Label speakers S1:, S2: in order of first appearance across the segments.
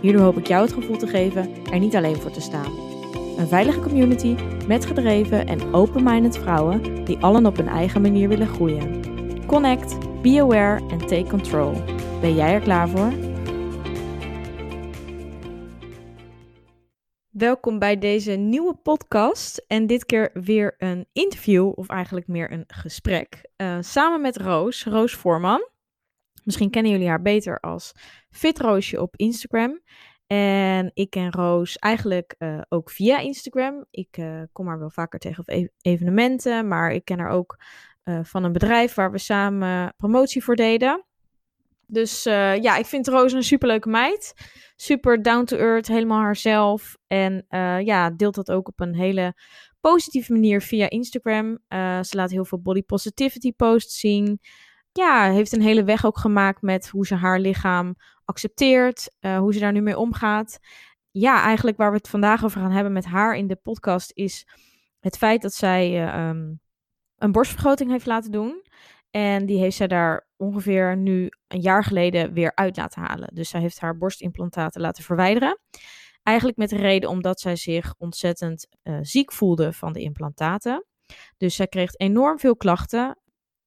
S1: Hierdoor hoop ik jou het gevoel te geven er niet alleen voor te staan. Een veilige community met gedreven en open-minded vrouwen die allen op hun eigen manier willen groeien. Connect, be aware en take control. Ben jij er klaar voor? Welkom bij deze nieuwe podcast en dit keer weer een interview of eigenlijk meer een gesprek uh, samen met Roos, Roos Voorman. Misschien kennen jullie haar beter als Fitroosje op Instagram. En ik ken Roos eigenlijk uh, ook via Instagram. Ik uh, kom haar wel vaker tegen op e evenementen, maar ik ken haar ook uh, van een bedrijf waar we samen promotie voor deden. Dus ja, ik vind Roos een superleuke meid. Super down to earth, helemaal haarzelf. En ja, deelt dat ook op een hele positieve manier via Instagram. ze laat heel veel body positivity posts zien ja, heeft een hele weg ook gemaakt met hoe ze haar lichaam accepteert, uh, hoe ze daar nu mee omgaat. Ja, eigenlijk waar we het vandaag over gaan hebben met haar in de podcast is het feit dat zij uh, um, een borstvergroting heeft laten doen. En die heeft zij daar ongeveer nu een jaar geleden weer uit laten halen. Dus zij heeft haar borstimplantaten laten verwijderen. Eigenlijk met de reden omdat zij zich ontzettend uh, ziek voelde van de implantaten. Dus zij kreeg enorm veel klachten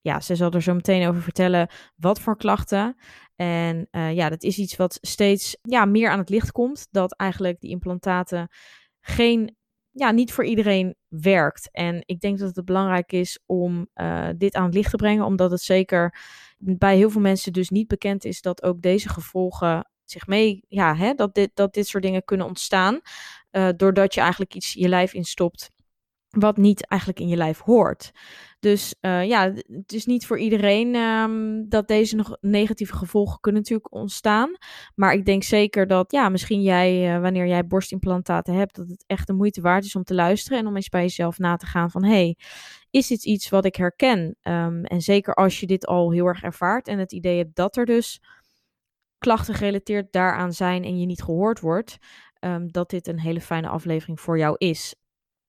S1: ja, ze zal er zo meteen over vertellen wat voor klachten. En uh, ja, dat is iets wat steeds ja, meer aan het licht komt. Dat eigenlijk die implantaten geen, ja, niet voor iedereen werkt. En ik denk dat het belangrijk is om uh, dit aan het licht te brengen. Omdat het zeker bij heel veel mensen dus niet bekend is dat ook deze gevolgen zich mee, ja, hè, dat, dit, dat dit soort dingen kunnen ontstaan. Uh, doordat je eigenlijk iets je lijf instopt wat niet eigenlijk in je lijf hoort. Dus uh, ja, het is niet voor iedereen um, dat deze nog negatieve gevolgen kunnen natuurlijk ontstaan. Maar ik denk zeker dat, ja, misschien jij, uh, wanneer jij borstimplantaten hebt, dat het echt de moeite waard is om te luisteren en om eens bij jezelf na te gaan van, hey, is dit iets wat ik herken? Um, en zeker als je dit al heel erg ervaart en het idee hebt dat er dus klachten gerelateerd daaraan zijn en je niet gehoord wordt, um, dat dit een hele fijne aflevering voor jou is.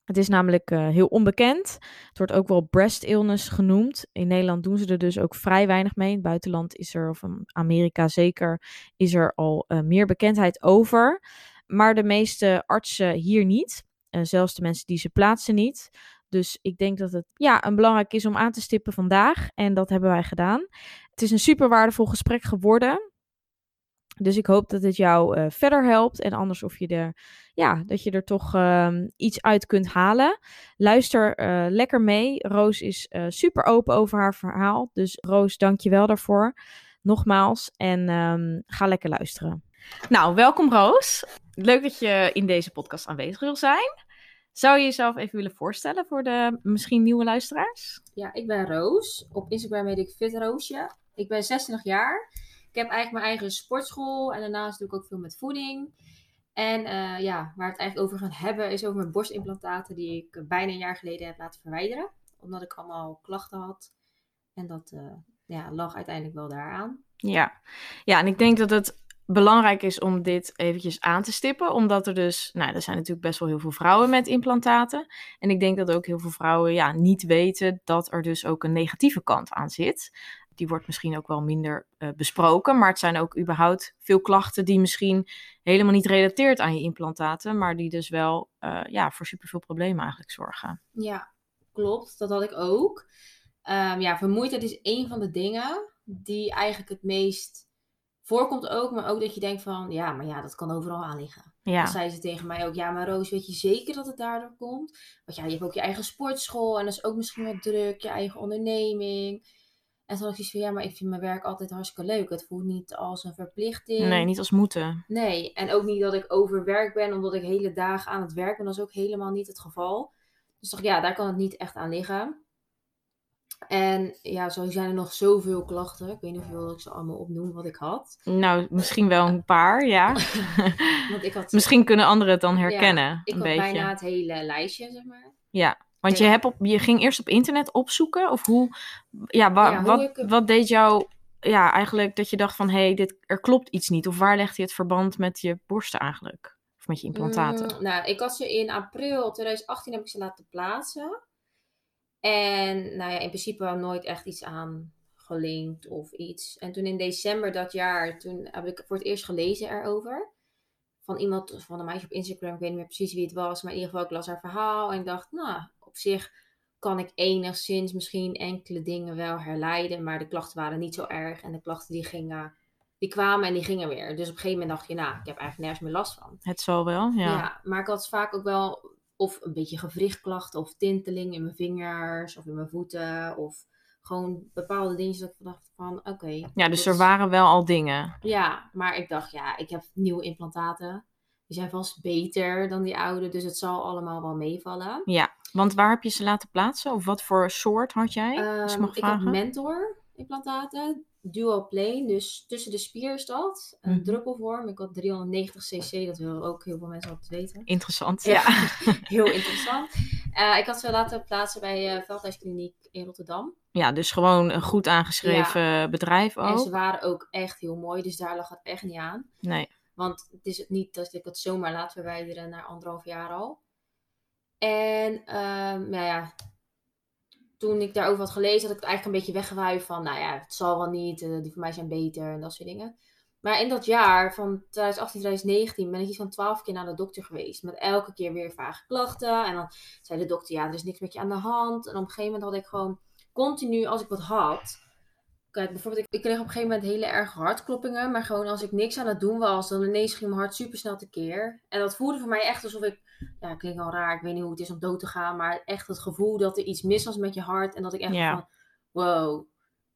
S1: Het is namelijk uh, heel onbekend. Het wordt ook wel breast illness genoemd. In Nederland doen ze er dus ook vrij weinig mee. In het buitenland is er, of in Amerika zeker, is er al uh, meer bekendheid over. Maar de meeste artsen hier niet. Uh, zelfs de mensen die ze plaatsen niet. Dus ik denk dat het ja, een belangrijk is om aan te stippen vandaag. En dat hebben wij gedaan. Het is een super waardevol gesprek geworden. Dus ik hoop dat het jou uh, verder helpt. En anders of je er, ja, dat je er toch uh, iets uit kunt halen. Luister uh, lekker mee. Roos is uh, super open over haar verhaal. Dus Roos, dank je wel daarvoor. Nogmaals. En um, ga lekker luisteren. Nou, welkom Roos. Leuk dat je in deze podcast aanwezig wil zijn. Zou je jezelf even willen voorstellen voor de misschien nieuwe luisteraars?
S2: Ja, ik ben Roos. Op Instagram heet ik FitRoosje. Ik ben 26 jaar. Ik heb eigenlijk mijn eigen sportschool en daarnaast doe ik ook veel met voeding. En uh, ja, waar het eigenlijk over gaan hebben is over mijn borstimplantaten die ik bijna een jaar geleden heb laten verwijderen. Omdat ik allemaal klachten had. En dat uh, ja, lag uiteindelijk wel daaraan.
S1: Ja. ja, en ik denk dat het belangrijk is om dit eventjes aan te stippen. Omdat er dus, nou, er zijn natuurlijk best wel heel veel vrouwen met implantaten. En ik denk dat ook heel veel vrouwen ja, niet weten dat er dus ook een negatieve kant aan zit die wordt misschien ook wel minder uh, besproken. Maar het zijn ook überhaupt veel klachten die misschien helemaal niet relateerd aan je implantaten, maar die dus wel uh, ja, voor superveel problemen eigenlijk zorgen.
S2: Ja, klopt. Dat had ik ook. Um, ja, vermoeidheid is een van de dingen die eigenlijk het meest voorkomt ook, maar ook dat je denkt van, ja, maar ja, dat kan overal aan liggen. Ja. Dan zei ze tegen mij ook, ja, maar Roos, weet je zeker dat het daardoor komt? Want ja, je hebt ook je eigen sportschool en dat is ook misschien wat druk, je eigen onderneming. En toen had ik zoiets van, ja, maar ik vind mijn werk altijd hartstikke leuk. Het voelt niet als een verplichting.
S1: Nee, niet als moeten.
S2: Nee, en ook niet dat ik overwerk ben, omdat ik hele dagen aan het werk ben. Dat is ook helemaal niet het geval. Dus toch, ja, daar kan het niet echt aan liggen. En ja, zo zijn er nog zoveel klachten. Ik weet niet of ik ze allemaal opnoem wat ik had.
S1: Nou, misschien wel een paar, ja.
S2: Want ik had,
S1: misschien kunnen anderen het dan herkennen.
S2: ja, ik
S1: een
S2: had
S1: beetje.
S2: bijna het hele lijstje, zeg maar.
S1: Ja, want je, hebt op, je ging eerst op internet opzoeken? Of hoe, ja, wa-
S2: Ja, hoe
S1: wat,
S2: ik
S1: wat deed jou, ja, eigenlijk dat je dacht van, hé, hey, dit er klopt iets niet. Of waar legde je het verband met je borsten eigenlijk? Of met je implantaten?
S2: Mm, nou, ik had ze in april 2018 heb ik ze laten plaatsen. En nou ja, in principe nooit echt iets aan gelinkt of iets. En toen in december dat jaar, toen heb ik voor het eerst gelezen erover. Van iemand, van een meisje op Instagram, ik weet niet meer precies wie het was. Maar in ieder geval, ik las haar verhaal en ik dacht, nou, op zich kan ik enigszins misschien enkele dingen wel herleiden. Maar de klachten waren niet zo erg. En de klachten die gingen, die kwamen en die gingen weer. Dus op een gegeven moment dacht je, nou, ik heb eigenlijk nergens meer last van.
S1: Het zal wel, ja.
S2: Ja. maar ik had vaak ook wel of een beetje gewrichtklachten of tinteling in mijn vingers of in mijn voeten of gewoon bepaalde dingetjes dat ik dacht van oké.
S1: Ja, dus er waren wel al dingen.
S2: Ja, maar ik dacht ja, ik heb nieuwe implantaten. Die zijn vast beter dan die oude, dus het zal allemaal wel meevallen.
S1: Ja, want waar heb je ze laten plaatsen? Of wat voor soort had jij?
S2: Ehm,
S1: mag
S2: ik had mentor implantaten, dual plane, dus tussen de spier is dat. Een
S1: Mhm.
S2: druppelvorm. Ik had 390 cc, dat willen ook heel veel mensen altijd weten.
S1: Interessant.
S2: Ja, heel interessant. Eh, ik had ze laten plaatsen bij uh, Veldhuiskliniek in Rotterdam.
S1: ja, dus gewoon een goed aangeschreven bedrijf
S2: En ze
S1: ook.
S2: waren ook echt heel mooi, dus daar lag het echt niet aan.
S1: Nee.
S2: Want het is niet dat ik het zomaar laat verwijderen na anderhalf jaar al. En ehm, nou ja, toen ik daarover had gelezen, had ik het eigenlijk een beetje weggewuifd van, nou ja, het zal wel niet, eh, die voor mij zijn beter en dat soort dingen. Maar in dat jaar van 2018, 2019 ben ik iets van twaalf keer naar de dokter geweest. Met elke keer weer vage klachten. En dan zei de dokter, ja, er is niks met je aan de hand. En op een gegeven moment had ik gewoon continu, als ik wat had... Kijk, bijvoorbeeld, ik, ik kreeg op een gegeven moment hele erge hartkloppingen. Maar gewoon als ik niks aan het doen was, dan ineens ging mijn hart super snel tekeer. En dat voelde voor mij echt alsof ik, ja, klinkt al raar, ik weet niet hoe het is om dood te gaan. Maar echt het gevoel dat er iets mis was met je hart. En dat ik echt
S1: Ja.
S2: van, wow,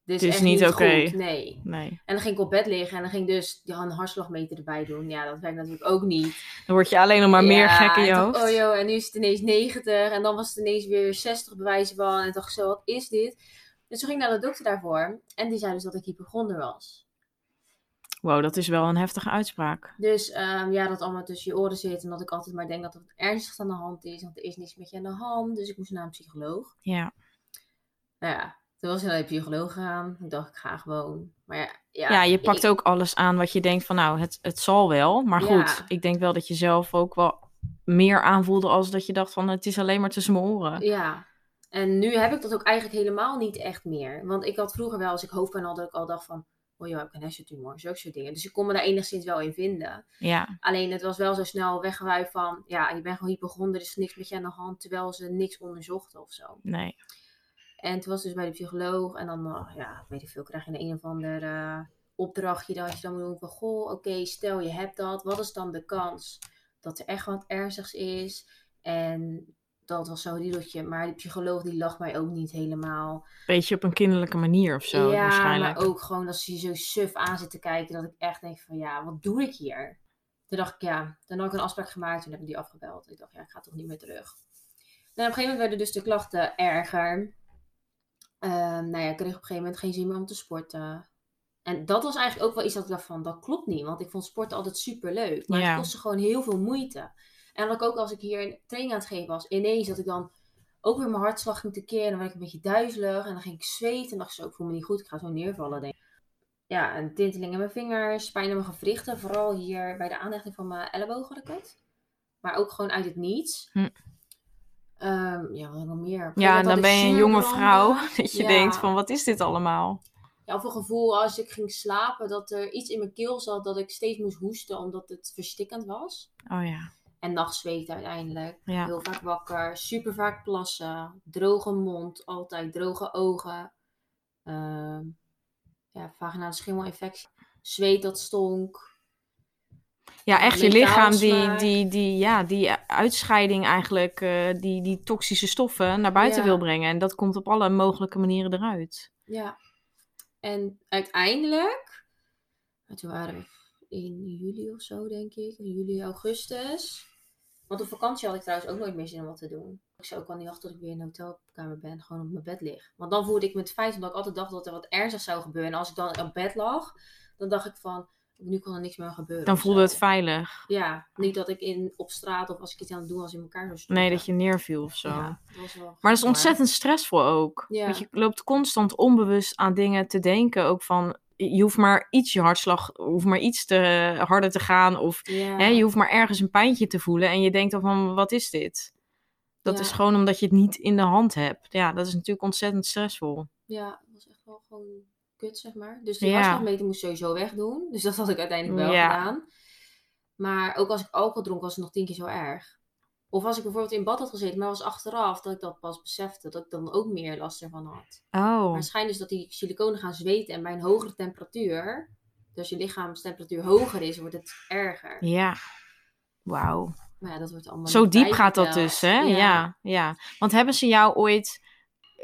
S2: dit is,
S1: is
S2: echt
S1: niet oké.
S2: goed. Nee.
S1: Nee.
S2: En dan ging ik op bed liggen en dan ging ik dus ja, een hartslagmeter erbij doen. Ja, dat werkt natuurlijk ook niet.
S1: Dan word je alleen nog maar meer gek in je.
S2: Oh joh, en nu is het ineens 90 en dan was het ineens weer 60 bewijzen van. En ik dacht zo, wat is dit? Dus toen ging ik naar de dokter daarvoor. En die zei dus dat ik hypochonder was.
S1: Wow, dat is wel een heftige uitspraak.
S2: Dus ehm, ja, dat allemaal tussen je oren zit. En dat ik altijd maar denk dat het ernstig aan de hand is. Want er is niks met je aan de hand. Dus ik moest naar een psycholoog.
S1: Ja.
S2: Nou ja, toen was ik naar de psycholoog gegaan. Ik dacht, ik ga gewoon. Maar ja, ja,
S1: Ja, je pakt
S2: ik-
S1: ook alles aan wat je denkt van nou, het, het zal wel. Maar
S2: Ja.
S1: goed, ik denk wel dat je zelf ook wel meer aanvoelde als dat je dacht van het is alleen maar tussen mijn oren.
S2: Ja, en nu heb ik dat ook eigenlijk helemaal niet echt meer. Want ik had vroeger wel, als ik hoofdpijn had, dat ik al dacht van... Oh joh, ik heb een hersentumor, zulke soort dingen. Dus ik kon me daar enigszins wel in vinden.
S1: Ja,
S2: Alleen het was wel zo snel weggewuifd van... Ja, je bent gewoon hypochonder, er is niks met je aan de hand. Terwijl ze niks onderzochten of zo.
S1: nee.
S2: En toen was dus bij de psycholoog. En dan, eh, ja, weet ik veel, krijg je een, een of ander eh, opdrachtje dat je dan moet doen van... Goh, oké, stel je hebt dat. Wat is dan de kans dat er echt wat ernstigs is? En dat was zo'n riedeltje. Maar die psycholoog die lag mij ook niet helemaal.
S1: Beetje op een kinderlijke manier of zo
S2: ja,
S1: waarschijnlijk.
S2: maar ook gewoon dat ze je zo suf aan zit te kijken. Dat ik echt denk van, ja, wat doe ik hier? Toen dacht ik, ja, dan had ik een afspraak gemaakt. Toen heb ik die afgebeld. Ik dacht, ja, ik ga toch niet meer terug. Nou, op een gegeven moment werden dus de klachten erger. Ehm, nou ja, ik kreeg op een gegeven moment geen zin meer om te sporten. En dat was eigenlijk ook wel iets dat ik dacht van, dat klopt niet. Want ik vond sporten altijd super leuk. Maar
S1: Ja.
S2: het kostte gewoon heel veel moeite. En ook als ik hier een training aan het geven was, ineens dat ik dan ook weer mijn hartslag ging tekeer. En dan werd ik een beetje duizelig. En dan ging ik zweten. En dacht zo, ik voel me niet goed. Ik ga zo neervallen. Denk. ik. Ja, een tinteling in mijn vingers. Pijn in mijn gewrichten. Vooral hier bij de aanhechting van mijn elleboog had ik het. Maar ook gewoon uit het niets.
S1: Hm.
S2: Ehm, ja, wat nog meer?
S1: Ja, en dan ben je een jonge vrouw. Dat je
S2: Ja.
S1: denkt van wat is dit allemaal?
S2: Ja, of een gevoel als ik ging slapen dat er iets in mijn keel zat dat ik steeds moest hoesten omdat het verstikkend was.
S1: Oh ja.
S2: En nachtzweet uiteindelijk.
S1: Ja.
S2: Heel vaak wakker, super vaak plassen, droge mond, altijd droge ogen. Ehm ja, vaginale schimmelinfectie. Zweet dat stonk.
S1: Ja, echt je lichaam die, die, die, ja, die uitscheiding eigenlijk, eh, die, die toxische stoffen naar buiten
S2: Ja.
S1: wil brengen. En dat komt op alle mogelijke manieren eruit.
S2: Ja. En uiteindelijk, toen waren we in juli of zo denk ik, juli, augustus. Want op vakantie had ik trouwens ook nooit meer zin om wat te doen. Ik zou ook al niet wachten tot ik weer in de hotelkamer ben, gewoon op mijn bed lig. Want dan voelde ik me het feit omdat ik altijd dacht dat er wat ernstigs zou gebeuren. En als ik dan op bed lag, dan dacht ik van, nu kan er niks meer gebeuren.
S1: Dan voelde het veilig.
S2: Ja, niet dat ik in, op straat of als ik iets aan het doen was in elkaar zou
S1: Nee, dat je neerviel of zo.
S2: Ja, dat was wel
S1: maar dat is ontzettend stressvol ook.
S2: Ja.
S1: Want je loopt constant onbewust aan dingen te denken. Ook van, je hoeft maar iets je hartslag, hoeft maar iets te harder te gaan. Of
S2: Ja.
S1: hè, je hoeft maar ergens een pijntje te voelen. En je denkt dan van, wat is dit? Dat
S2: Ja.
S1: is gewoon omdat je het niet in de hand hebt. Ja, dat is natuurlijk ontzettend stressvol.
S2: Ja, dat was echt wel gewoon kut, zeg maar. Dus die
S1: Ja.
S2: hartslagmeter moest sowieso wegdoen. Dus dat had ik uiteindelijk wel
S1: Ja.
S2: gedaan. Maar ook als ik alcohol dronk, was het nog tien keer zo erg. Of als ik bijvoorbeeld in bad had gezeten, maar was achteraf dat ik dat pas besefte, dat ik dan ook meer last ervan had.
S1: Oh,
S2: het schijnt dus dat die siliconen gaan zweten en bij een hogere temperatuur, dus als je lichaamstemperatuur hoger is, wordt het erger.
S1: ja. Wauw.
S2: Maar ja, dat wordt allemaal
S1: Zo diep gaat dat dus, hè? Ja. ja, Want hebben ze jou ooit...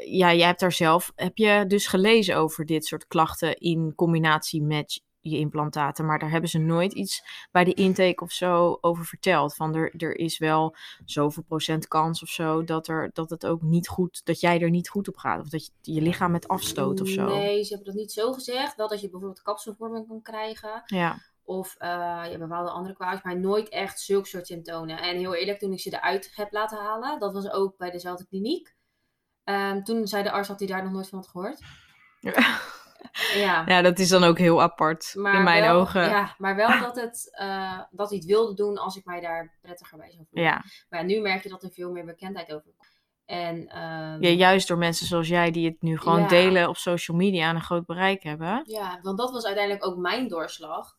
S1: Ja, jij hebt daar zelf... Heb je dus gelezen over dit soort klachten in combinatie met je implantaten? Maar daar hebben ze nooit iets bij de intake of zo over verteld. Van er, er is wel zoveel procent kans of zo dat, er, dat het ook niet goed... Dat jij er niet goed op gaat. Of dat je je lichaam met afstoot of zo.
S2: Nee, ze hebben dat niet zo gezegd. Wel dat je bijvoorbeeld kapselvorming kan krijgen.
S1: Ja.
S2: Of uh, ja, bepaalde andere kwaadjes, maar nooit echt zulke soort symptomen. En heel eerlijk, toen ik ze eruit heb laten halen, dat was ook bij dezelfde kliniek. Um, toen zei de arts dat hij daar nog nooit van had gehoord. Ja,
S1: ja dat is dan ook heel apart
S2: maar
S1: in mijn
S2: wel,
S1: ogen.
S2: Ja, maar wel dat, het, uh, dat hij het wilde doen als ik mij daar prettiger bij zou voelen.
S1: Ja.
S2: Maar ja, nu merk je dat er veel meer bekendheid over komt. En, um,
S1: ja, juist door mensen zoals jij die het nu gewoon
S2: Ja.
S1: delen op social media en een groot bereik hebben.
S2: Ja, want dat was uiteindelijk ook mijn doorslag.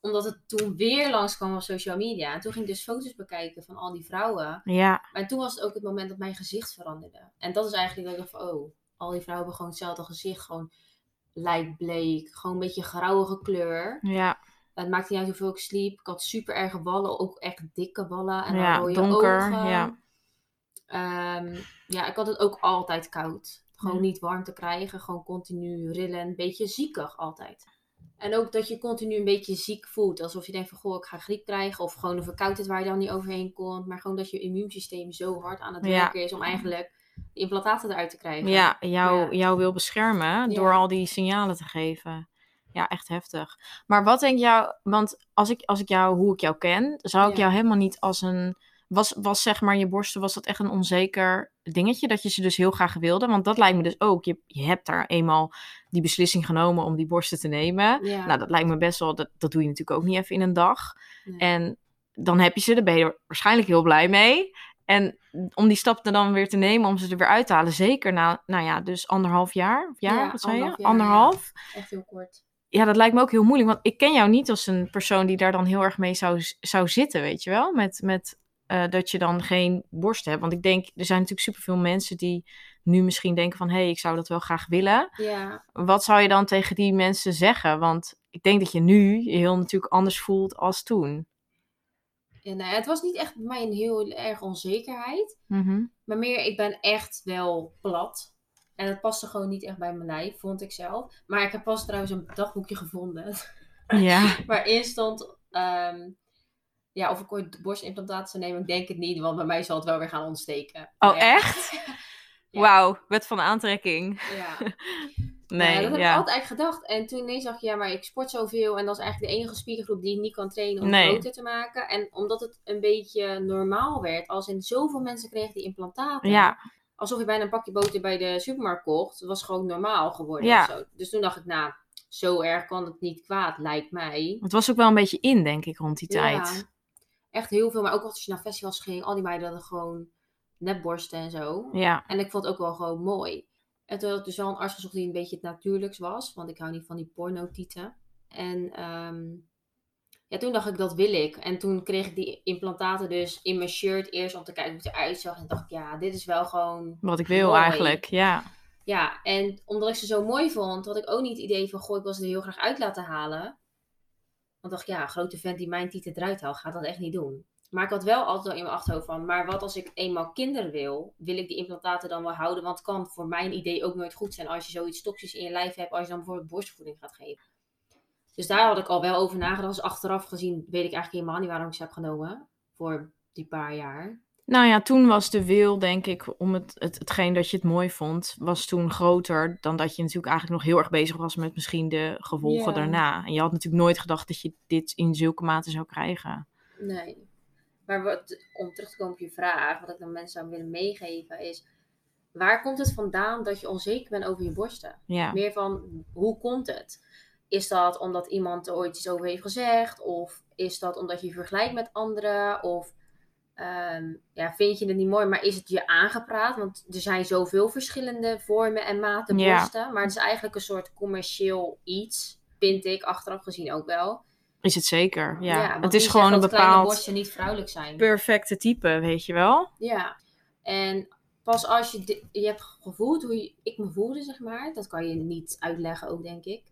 S2: Omdat het toen weer langskwam op social media. En toen ging ik dus foto's bekijken van al die vrouwen.
S1: Ja,
S2: Maar toen was het ook het moment dat mijn gezicht veranderde. En dat is eigenlijk dat ik dacht van, oh, al die vrouwen hebben gewoon hetzelfde gezicht. Gewoon lijkbleek, gewoon een beetje grauwige kleur.
S1: ja,
S2: Het maakte niet uit hoeveel ik sliep. Ik had super erge wallen, ook echt dikke wallen. En dan
S1: ja
S2: rode
S1: donker.
S2: ogen.
S1: Ja.
S2: Ehm, ja, ik had het ook altijd koud. Gewoon niet warm te krijgen, gewoon continu rillen, een beetje ziekig altijd. En ook dat je continu een beetje ziek voelt. Alsof je denkt van, goh, ik ga griep krijgen. Of gewoon een verkoudheid waar je dan niet overheen komt. Maar gewoon dat je immuunsysteem zo hard aan het
S1: Ja.
S2: werken is om eigenlijk implantaten eruit te krijgen.
S1: ja, jou,
S2: Ja.
S1: jou wil beschermen door al die signalen te geven. Ja, echt heftig. Maar wat denk jou, want als ik, als ik jou, hoe ik jou ken, zou ik jou helemaal niet als een, was, was zeg maar je borsten, was dat echt een onzeker dingetje, dat je ze dus heel graag wilde? Want dat lijkt me dus ook, je, je hebt daar eenmaal die beslissing genomen om die borsten te nemen.
S2: Ja.
S1: Nou, dat lijkt me best wel, dat, dat doe je natuurlijk ook niet even in een dag.
S2: Nee.
S1: En dan heb je ze, daar ben je er waarschijnlijk heel blij mee. En om die stap er dan weer te nemen, om ze er weer uit te halen, zeker na, nou ja, dus anderhalf jaar, of jaar,
S2: Ja,
S1: wat zei je?
S2: anderhalf jaar,
S1: Anderhalf?
S2: Echt heel kort.
S1: Ja, dat lijkt me ook heel moeilijk, want ik ken jou niet als een persoon die daar dan heel erg mee zou, zou zitten, weet je wel? Met, met eh, dat je dan geen borst hebt. Want ik denk, er zijn natuurlijk superveel mensen die nu misschien denken van, hé, hey, ik zou dat wel graag willen.
S2: Ja,
S1: Wat zou je dan tegen die mensen zeggen? Want ik denk dat je nu je heel natuurlijk anders voelt als toen.
S2: Ja nou, ja, het was niet echt bij mij een heel erg onzekerheid.
S1: Mhm.
S2: Maar meer, ik ben echt wel plat. En dat paste gewoon niet echt bij mijn lijf, vond ik zelf. Maar ik heb pas trouwens een dagboekje gevonden.
S1: Ja.
S2: waarin stond... ehm, ja, of ik ooit borstimplantaten zou nemen, ik denk het niet. Want bij mij zal het wel weer gaan ontsteken.
S1: Oh, echt?
S2: Ja.
S1: Wauw, wet van aantrekking.
S2: Ja.
S1: Nee,
S2: ja, dat heb
S1: ja.
S2: ik altijd eigenlijk gedacht. En toen ineens dacht ik, ja, maar ik sport zoveel. En dat is eigenlijk de enige spiergroep die ik niet kan trainen om
S1: Nee.
S2: groter te maken. En omdat het een beetje normaal werd, als in zoveel mensen kregen die implantaten.
S1: Ja,
S2: Alsof je bijna een pakje boter bij de supermarkt kocht. Het was gewoon normaal geworden.
S1: Ja.
S2: of Zo. Dus toen dacht ik, nou, zo erg kan het niet kwaad, lijkt mij.
S1: het was ook wel een beetje in, denk ik, rond die tijd.
S2: Ja, echt heel veel. Maar ook als je naar festivals ging, al die meiden hadden gewoon nepborsten en zo.
S1: Ja,
S2: En ik vond het ook wel gewoon mooi. En toen had ik dus wel een arts gezocht die een beetje het natuurlijks was. Want ik hou niet van die pornotieten. En ehm, ja, toen dacht ik, dat wil ik. En toen kreeg ik die implantaten dus in mijn shirt eerst om te kijken hoe het eruit zag. En dacht ik, ja, dit is wel gewoon...
S1: wat ik wil
S2: Mooi.
S1: eigenlijk. Ja.
S2: Ja, en omdat ik ze zo mooi vond, had ik ook niet het idee van, goh, ik wil ze er heel graag uit laten halen. Want dacht ik, ja, een grote vent die mijn tieten eruit haalt, gaat dat echt niet doen. Maar ik had wel altijd al in mijn achterhoofd van, maar wat als ik eenmaal kinderen wil, wil ik die implantaten dan wel houden? Want het kan voor mijn idee ook nooit goed zijn als je zoiets toxisch in je lijf hebt, als je dan bijvoorbeeld borstvoeding gaat geven. Dus daar had ik al wel over nagedacht. Dus achteraf gezien weet ik eigenlijk helemaal niet waarom ik ze heb genomen. Voor die paar jaar?
S1: Nou ja, toen was de wil, denk ik, om het, het, hetgeen dat je het mooi vond, was toen groter dan dat je natuurlijk eigenlijk nog heel erg bezig was met misschien de gevolgen daarna. En je had natuurlijk nooit gedacht dat je dit in zulke mate zou krijgen.
S2: Nee. Maar wat, om terug te komen op je vraag, wat ik dan mensen zou willen meegeven, is waar komt het vandaan dat je onzeker bent over je borsten?
S1: Ja.
S2: Meer van, hoe komt het? Is dat omdat iemand er ooit iets over heeft gezegd? Of is dat omdat je je vergelijkt met anderen? Of Ehm, ja, vind je het niet mooi, maar is het je aangepraat? Want er zijn zoveel verschillende vormen en maten borsten. Maar het is eigenlijk een soort commercieel iets, vind ik, achteraf gezien ook wel.
S1: Is het zeker, ja. het is gewoon een bepaald...
S2: borsten niet vrouwelijk zijn.
S1: Perfecte type, weet je wel?
S2: Ja. En pas als je, je hebt gevoeld hoe je, ik me voelde, zeg maar. Dat kan je niet uitleggen ook, denk ik.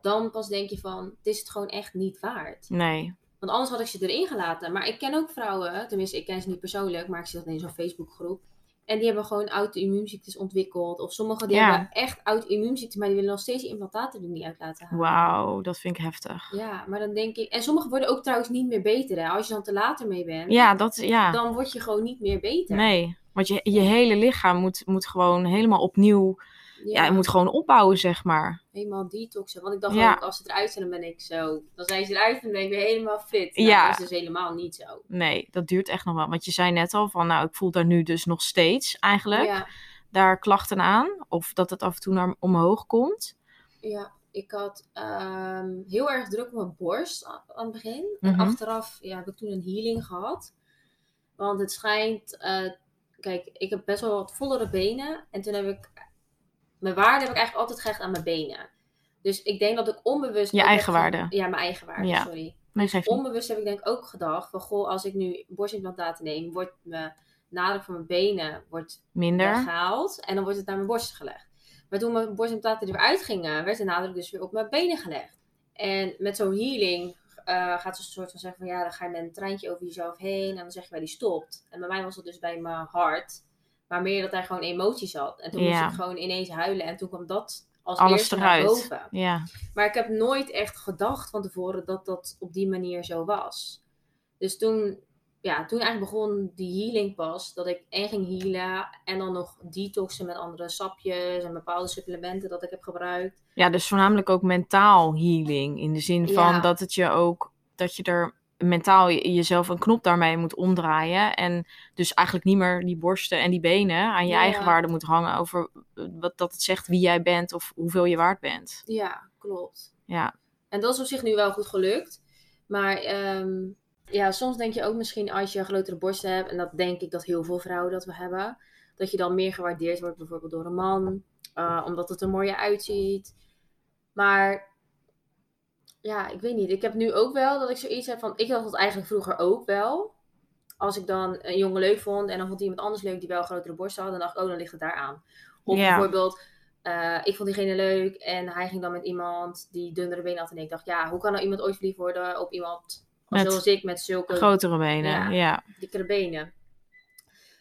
S2: Dan pas denk je van, het is het gewoon echt niet waard.
S1: Nee.
S2: Want anders had ik ze erin gelaten. Maar ik ken ook vrouwen, tenminste ik ken ze niet persoonlijk, maar ik zie dat in zo'n Facebookgroep. En die hebben gewoon auto-immuunziektes ontwikkeld. Of sommigen die hebben echt auto-immuunziektes, maar die willen nog steeds die implantaten er niet uit laten halen.
S1: Wauw, dat vind ik heftig.
S2: Ja, maar dan denk ik... En sommigen worden ook trouwens niet meer beter. Hè? Als je dan te later mee bent,
S1: ja, dat, ja.
S2: dan word je gewoon niet meer beter.
S1: Nee, want je, je hele lichaam moet, moet gewoon helemaal opnieuw ja. je moet gewoon opbouwen, zeg maar.
S2: Helemaal detoxen. Want ik dacht ook, als ze eruit zijn, dan ben ik zo. Dan zijn ze eruit en dan ben ik weer helemaal fit. Nou, ja. dat is dus helemaal niet zo.
S1: Nee, dat duurt echt nog wel. Want je zei net al van, nou, ik voel daar nu dus nog steeds eigenlijk. Ja. Daar klachten aan. Of dat het af en toe naar omhoog komt.
S2: Ja, ik had ehm, heel erg druk op mijn borst aan, het begin. En mhm. achteraf ja, heb ik toen een healing gehad. Want het schijnt... Uh, kijk, ik heb best wel wat vollere benen. En toen heb ik mijn waarde heb ik eigenlijk altijd gehecht aan mijn benen. Dus ik denk dat ik onbewust.
S1: Je eigen waarde.
S2: Ja, mijn eigen waarde, ja. sorry. Dus onbewust heb ik denk ik ook gedacht: van goh, als ik nu borstimplantaten neem, wordt mijn nadruk van mijn benen wordt
S1: minder
S2: gehaald en dan wordt het naar mijn borst gelegd. Maar toen mijn borstimplantaten er weer uitgingen, werd de nadruk dus weer op mijn benen gelegd. En met zo'n healing uh, gaat ze een soort van zeggen van ja, dan ga je met een treintje over jezelf heen en dan zeg je bij die stopt. En bij mij was het dus bij mijn hart. Maar meer dat hij gewoon emoties had. En toen moest ik gewoon ineens huilen. En toen kwam dat als Alles eerste eruit. naar boven.
S1: Ja.
S2: Maar ik heb nooit echt gedacht van tevoren dat dat op die manier zo was. Dus toen, ja, toen eigenlijk begon die healing pas. Dat ik en ging healen. En dan nog detoxen met andere sapjes en bepaalde supplementen dat ik heb gebruikt.
S1: Ja, dus voornamelijk ook mentaal healing. In de zin van dat het je ook, dat je er mentaal jezelf een knop daarmee moet omdraaien. En dus eigenlijk niet meer die borsten en die benen aan je eigen waarde moet hangen over eh, wat dat het zegt wie jij bent of hoeveel je waard bent.
S2: Ja, klopt.
S1: Ja.
S2: En dat is op zich nu wel goed gelukt. Maar ehm, ja, soms denk je ook misschien als je grotere borsten hebt, en dat denk ik dat heel veel vrouwen dat we hebben, dat je dan meer gewaardeerd wordt bijvoorbeeld door een man, uh, omdat het er mooier uitziet. Maar ja, ik weet niet. Ik heb nu ook wel dat ik zoiets heb van. Ik had het eigenlijk vroeger ook wel. Als ik dan een jongen leuk vond en dan vond iemand anders leuk die wel een grotere borst had, dan dacht ik, oh, dan ligt het daar aan. Of bijvoorbeeld, uh, ik vond diegene leuk en hij ging dan met iemand die dunnere benen had. En ik dacht, ja, hoe kan nou iemand ooit verliefd worden op iemand met zoals ik met zulke
S1: grotere benen? Ja, ja.
S2: dikkere benen.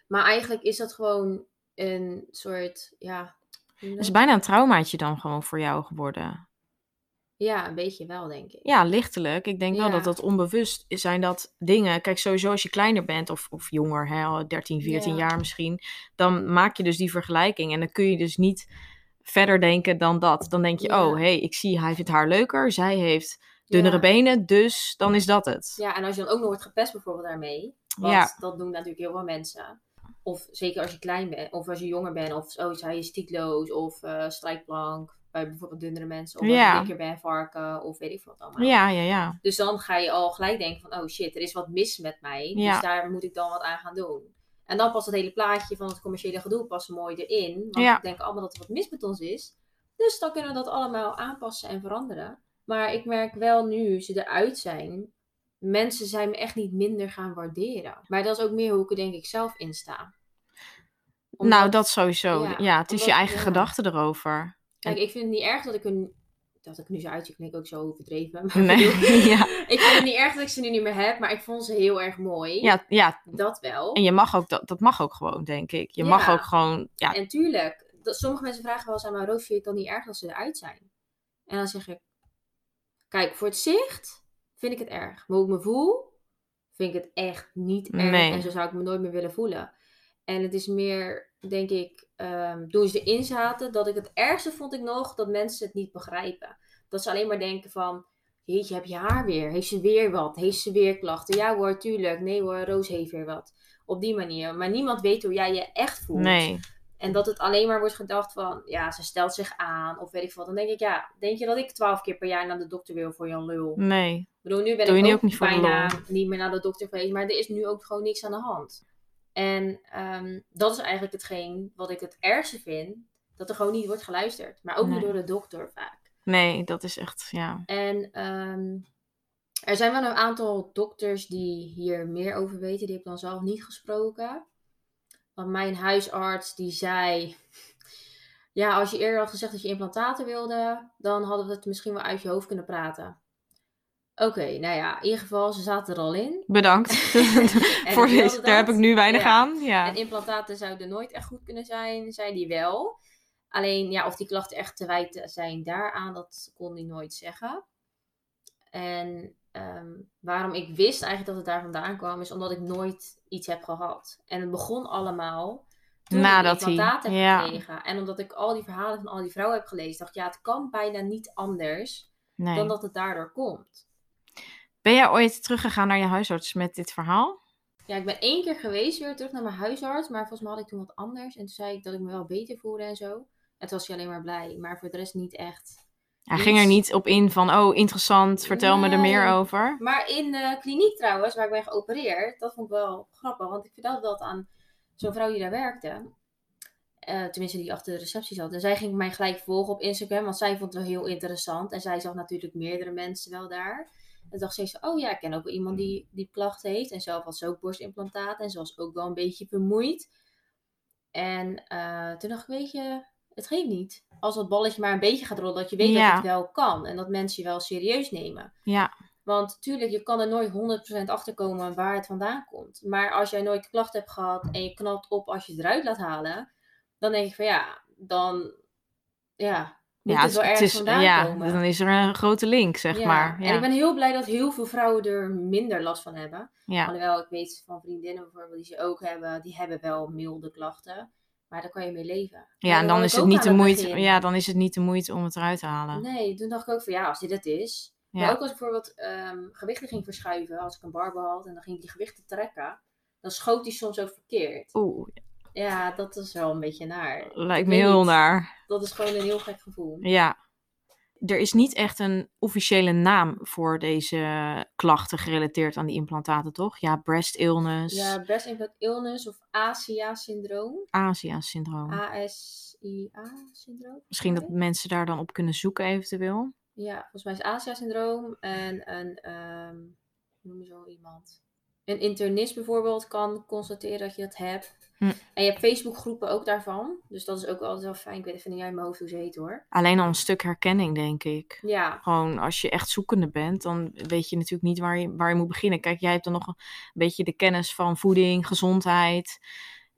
S2: Maar eigenlijk is dat gewoon een soort, ja.
S1: Het is bijna een traumaatje dan gewoon voor jou geworden.
S2: Ja, een beetje wel, denk ik.
S1: Ja, lichtelijk. Ik denk wel dat dat onbewust zijn dat dingen. Kijk, sowieso als je kleiner bent of, of jonger, hè, 13, 14 jaar misschien, dan maak je dus die vergelijking. En dan kun je dus niet verder denken dan dat. Dan denk je, oh, hé, hey, ik zie, hij vindt haar leuker. Zij heeft dunnere benen, dus dan is dat het.
S2: Ja, en als je dan ook nog wordt gepest bijvoorbeeld daarmee. Want dat doen natuurlijk heel veel mensen. Of zeker als je klein bent, of als je jonger bent, of oh, zij is stiekloos, of uh, strijkplank bij bijvoorbeeld dunnere mensen. Of ja. een dikker ben varken of weet ik wat allemaal.
S1: Ja, ja, ja.
S2: Dus dan ga je al gelijk denken van, oh shit, er is wat mis met mij. Ja. Dus daar moet ik dan wat aan gaan doen. En dan past het hele plaatje van het commerciële gedoe pas mooi erin. Want ja. we denken allemaal dat er wat mis met ons is. Dus dan kunnen we dat allemaal aanpassen en veranderen. Maar ik merk wel nu ze eruit zijn, mensen zijn me echt niet minder gaan waarderen. Maar dat is ook meer hoe ik er denk ik zelf in sta.
S1: nou, dat sowieso. Ja, het is je eigen gedachte erover.
S2: Kijk, ik vind het niet erg dat ik een. Dat ik nu zo uitzie, ik ook zo overdreven.
S1: Maar nee, ja.
S2: Ik vind het niet erg dat ik ze nu niet meer heb, maar ik vond ze heel erg mooi.
S1: Ja, ja.
S2: Dat wel.
S1: En je mag ook, dat, dat mag ook gewoon, denk ik. Je mag ook gewoon. Ja.
S2: En tuurlijk, dat, sommige mensen vragen wel eens aan mijn Roos, vind je het dan niet erg dat ze eruit zijn? En dan zeg ik, kijk, voor het zicht vind ik het erg. Maar hoe ik me voel, vind ik het echt niet erg.
S1: Nee.
S2: En zo zou ik me nooit meer willen voelen. En het is meer, denk ik, ehm, toen ze erin zaten, dat ik het ergste vond ik nog dat mensen het niet begrijpen. Dat ze alleen maar denken van, jeetje, heb je haar weer? Heeft ze weer wat? Heeft ze weer klachten? Ja hoor, tuurlijk. Nee hoor, Roos heeft weer wat. Op die manier. Maar niemand weet hoe jij je echt voelt.
S1: Nee.
S2: En dat het alleen maar wordt gedacht van, ja, ze stelt zich aan of weet ik wat. Dan denk ik, ja, denk je dat ik twaalf keer per jaar naar de dokter wil voor Jan Lul?
S1: Nee.
S2: Ik bedoel, nu ben
S1: Doe
S2: ik
S1: nu
S2: ook,
S1: ook niet
S2: bijna niet meer naar de dokter geweest. Maar er is nu ook gewoon niks aan de hand. En ehm, dat is eigenlijk hetgeen wat ik het ergste vind. Dat er gewoon niet wordt geluisterd. Maar ook niet door de dokter vaak.
S1: Nee, dat is echt, ja.
S2: En ehm, er zijn wel een aantal dokters die hier meer over weten. Die heb ik dan zelf niet gesproken. Want mijn huisarts die zei... Ja, als je eerder had gezegd dat je implantaten wilde... dan hadden we het misschien wel uit je hoofd kunnen praten. Oké, nou ja, in ieder geval, ze zaten er al in.
S1: Bedankt. Voor deze, daar heb ik nu weinig
S2: Ja.
S1: aan. Ja.
S2: En implantaten zouden nooit echt goed kunnen zijn, zei die wel. Alleen ja, of die klachten echt te wijten zijn daaraan, dat kon hij nooit zeggen. En ehm, waarom ik wist eigenlijk dat het daar vandaan kwam, is omdat ik nooit iets heb gehad. En het begon allemaal toen
S1: Nadat
S2: ik
S1: hij-
S2: implantaten heb
S1: ja.
S2: gekregen. En omdat ik al die verhalen van al die vrouwen heb gelezen, dacht ik, ja, het kan bijna niet anders
S1: Nee.
S2: dan dat het daardoor komt.
S1: Ben jij ooit teruggegaan naar je huisarts met dit verhaal?
S2: Ja, ik ben één keer geweest weer terug naar mijn huisarts. Maar volgens mij had ik toen wat anders. En toen zei ik dat ik me wel beter voelde en zo. En toen was hij alleen maar blij. Maar voor de rest niet echt.
S1: Hij
S2: Niets.
S1: ging er niet op in van, oh, interessant, vertel me er meer over.
S2: Maar in de kliniek trouwens, waar ik ben geopereerd. Dat vond ik wel grappig. Want ik vertelde dat aan zo'n vrouw die daar werkte. Eh, tenminste, die achter de receptie zat. En zij ging mij gelijk volgen op Instagram. Want zij vond het wel heel interessant. En zij zag natuurlijk meerdere mensen wel daar. En dacht ze, oh ja, ik ken ook wel iemand die, die klachten heeft. En zelf had ze ook borstimplantaten. En ze was ook wel een beetje vermoeid. En eh, toen dacht ik, weet je, het geeft niet. Als dat balletje maar een beetje gaat rollen, dat je weet
S1: Ja.
S2: dat het wel kan. En dat mensen je wel serieus nemen.
S1: Ja,
S2: Want tuurlijk, je kan er nooit 100% achter komen waar het vandaan komt. Maar als jij nooit klachten hebt gehad en je knalt op als je het eruit laat halen, dan denk ik van ja, dan ja,
S1: ja,
S2: het wel
S1: is,
S2: vandaan
S1: ja
S2: komen.
S1: dan is er een grote link, zeg
S2: Ja,
S1: maar. Ja.
S2: En ik ben heel blij dat heel veel vrouwen er minder last van hebben.
S1: ja.
S2: Alhoewel, ik weet van vriendinnen bijvoorbeeld die ze ook hebben, die hebben wel milde klachten. Maar daar kan je mee leven.
S1: ja, en dan is het niet de moeite.
S2: begin.
S1: Ja, dan is het niet de moeite om het eruit te halen.
S2: Nee, toen dacht ik ook van ja, als dit het is. Maar ook als ik bijvoorbeeld ehm, gewichten ging verschuiven, als ik een barbel had en dan ging ik die gewichten trekken, dan schoot die soms ook verkeerd.
S1: Oeh,
S2: Ja, dat is wel een beetje naar.
S1: lijkt me heel
S2: niet.
S1: naar.
S2: Dat is gewoon een heel gek gevoel.
S1: Ja. Er is niet echt een officiële naam voor deze klachten gerelateerd aan die implantaten, toch? Ja, breast illness,
S2: Ja, breast implant illness of ASIA-syndroom.
S1: Asia-syndroom.
S2: ASIA-syndroom.
S1: Misschien dat mensen daar dan op kunnen zoeken eventueel.
S2: Ja, volgens mij is ASIA-syndroom en een, hoe noem je zo iemand? Een internist bijvoorbeeld kan constateren dat je dat hebt.
S1: Hm.
S2: En je hebt Facebookgroepen ook daarvan. Dus dat is ook altijd wel fijn. Ik weet even niet uit mijn hoofd hoe ze heet hoor.
S1: Alleen al een stuk herkenning, denk ik.
S2: Ja,
S1: Gewoon als je echt zoekende bent, dan weet je natuurlijk niet waar je, waar je moet beginnen. Kijk, jij hebt dan nog een beetje de kennis van voeding, gezondheid.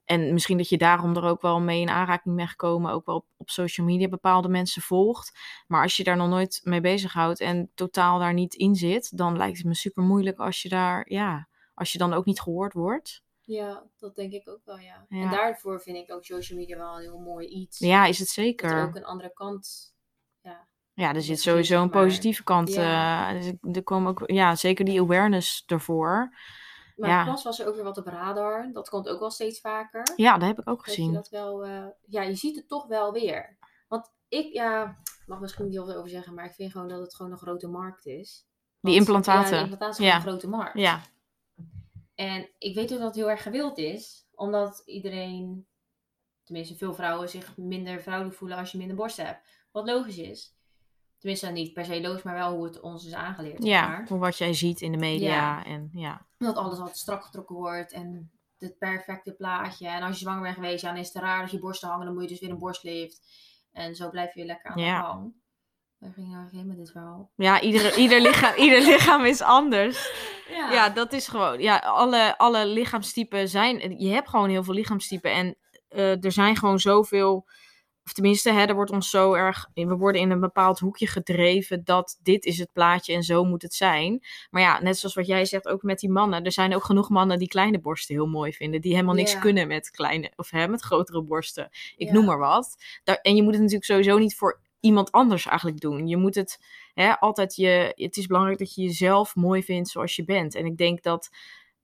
S1: En misschien dat je daarom er ook wel mee in aanraking bent gekomen. Ook wel op, op social media bepaalde mensen volgt. Maar als je daar nog nooit mee bezighoudt en totaal daar niet in zit, dan lijkt het me super moeilijk als je daar, ja, als je dan ook niet gehoord wordt.
S2: ja, dat denk ik ook wel, ja.
S1: Ja.
S2: En daarvoor vind ik ook social media wel een heel mooi iets.
S1: Ja, is het
S2: Dat er
S1: zeker.
S2: ook een andere kant. Ja,
S1: Ja, er zit sowieso een
S2: maar-
S1: positieve kant.
S2: Ja.
S1: eh, dus er kwam ook, ja, zeker die awareness ervoor.
S2: maar
S1: Ja.
S2: pas was er ook weer wat op radar. Dat komt ook wel steeds vaker.
S1: Ja, dat heb ik ook
S2: Dat je
S1: gezien.
S2: dat wel, eh, ja, je ziet het toch wel weer. Want ik, ja, mag misschien niet heel veel over zeggen, maar ik vind gewoon dat het gewoon een grote markt is.
S1: Die implantaten.
S2: Ja, die implantaten zijn
S1: Ja.
S2: een grote markt.
S1: Ja,
S2: En ik weet ook dat het heel erg gewild is, omdat iedereen, tenminste veel vrouwen, zich minder vrouwelijk voelen als je minder borst hebt. Wat logisch is. Tenminste, niet per se logisch, maar wel hoe het ons is aangeleerd.
S1: ja,
S2: maar.
S1: voor wat jij ziet in de media.
S2: Ja.
S1: En, ja.
S2: Dat alles altijd strak getrokken wordt en het perfecte plaatje. En als je zwanger bent geweest, ja, dan is het raar dat je borsten hangen. Dan moet je dus weer een borstlift. En zo blijf je lekker aan
S1: Ja.
S2: de gang. Waar ging je heen met dit verhaal?
S1: ja, ieder, ieder, lichaam, ieder lichaam is anders.
S2: Ja.
S1: Ja, dat is gewoon. Ja, alle, alle lichaamstypen zijn. Je hebt gewoon heel veel lichaamstypen. En eh, er zijn gewoon zoveel of tenminste, hè, er wordt ons zo erg, we worden in een bepaald hoekje gedreven dat dit is het plaatje en zo moet het zijn. Maar ja, net zoals wat jij zegt, ook met die mannen. Er zijn ook genoeg mannen die kleine borsten heel mooi vinden, die helemaal niks kunnen met kleine, of hè, met grotere borsten. Ik noem maar wat. Daar, en je moet het natuurlijk sowieso niet voor iemand anders eigenlijk doen. Je moet het hè, altijd je. Het is belangrijk dat je jezelf mooi vindt zoals je bent. En ik denk dat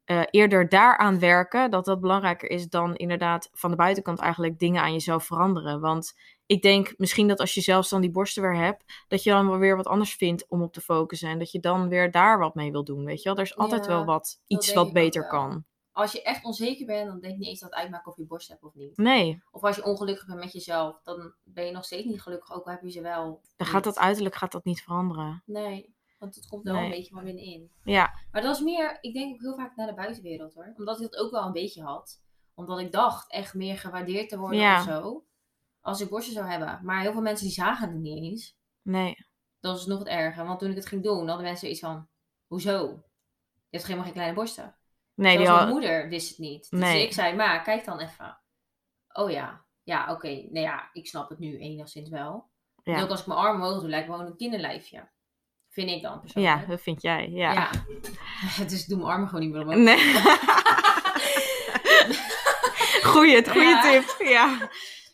S1: eh, eerder daaraan werken, dat dat belangrijker is dan inderdaad van de buitenkant eigenlijk dingen aan jezelf veranderen. Want ik denk misschien dat als je zelfs dan die borsten weer hebt, dat je dan wel weer wat anders vindt om op te focussen. En dat je dan weer daar wat mee wil doen. Weet je wel, er is altijd
S2: Ja,
S1: wel wat, iets wat beter kan.
S2: Als je echt onzeker bent, dan denk je niet eens dat het uitmaakt of je borst hebt of niet.
S1: Nee,
S2: Of als je ongelukkig bent met jezelf, dan ben je nog steeds niet gelukkig, ook al heb je ze wel.
S1: dan gaat dat uiterlijk gaat dat niet veranderen.
S2: Nee, want het komt wel
S1: Nee.
S2: een beetje van binnenin.
S1: Ja,
S2: Maar dat is meer, ik denk ook heel vaak naar de buitenwereld hoor. Omdat ik dat ook wel een beetje had. Omdat ik dacht echt meer gewaardeerd te worden
S1: Ja.
S2: of zo. Als ik borsten zou hebben. Maar heel veel mensen die zagen het niet eens.
S1: nee.
S2: Dat was nog het erger. Want toen ik het ging doen, hadden mensen iets van... Hoezo? Je hebt helemaal geen kleine borsten.
S1: Nee, die
S2: mijn moeder wist het niet. Dus
S1: Nee.
S2: ik zei, ma, kijk dan even. Oh ja. Ja, oké. Nou ja, ik snap het nu enigszins wel. En
S1: ja.
S2: ook als ik mijn arm omhoog doe, lijkt me gewoon een kinderlijfje. Vind ik dan persoonlijk.
S1: ja, dat vind jij. Ja.
S2: Ja. Dus ik doe mijn armen gewoon niet meer omhoog.
S1: Nee. goeie, het goede
S2: Ja.
S1: tip. Ja.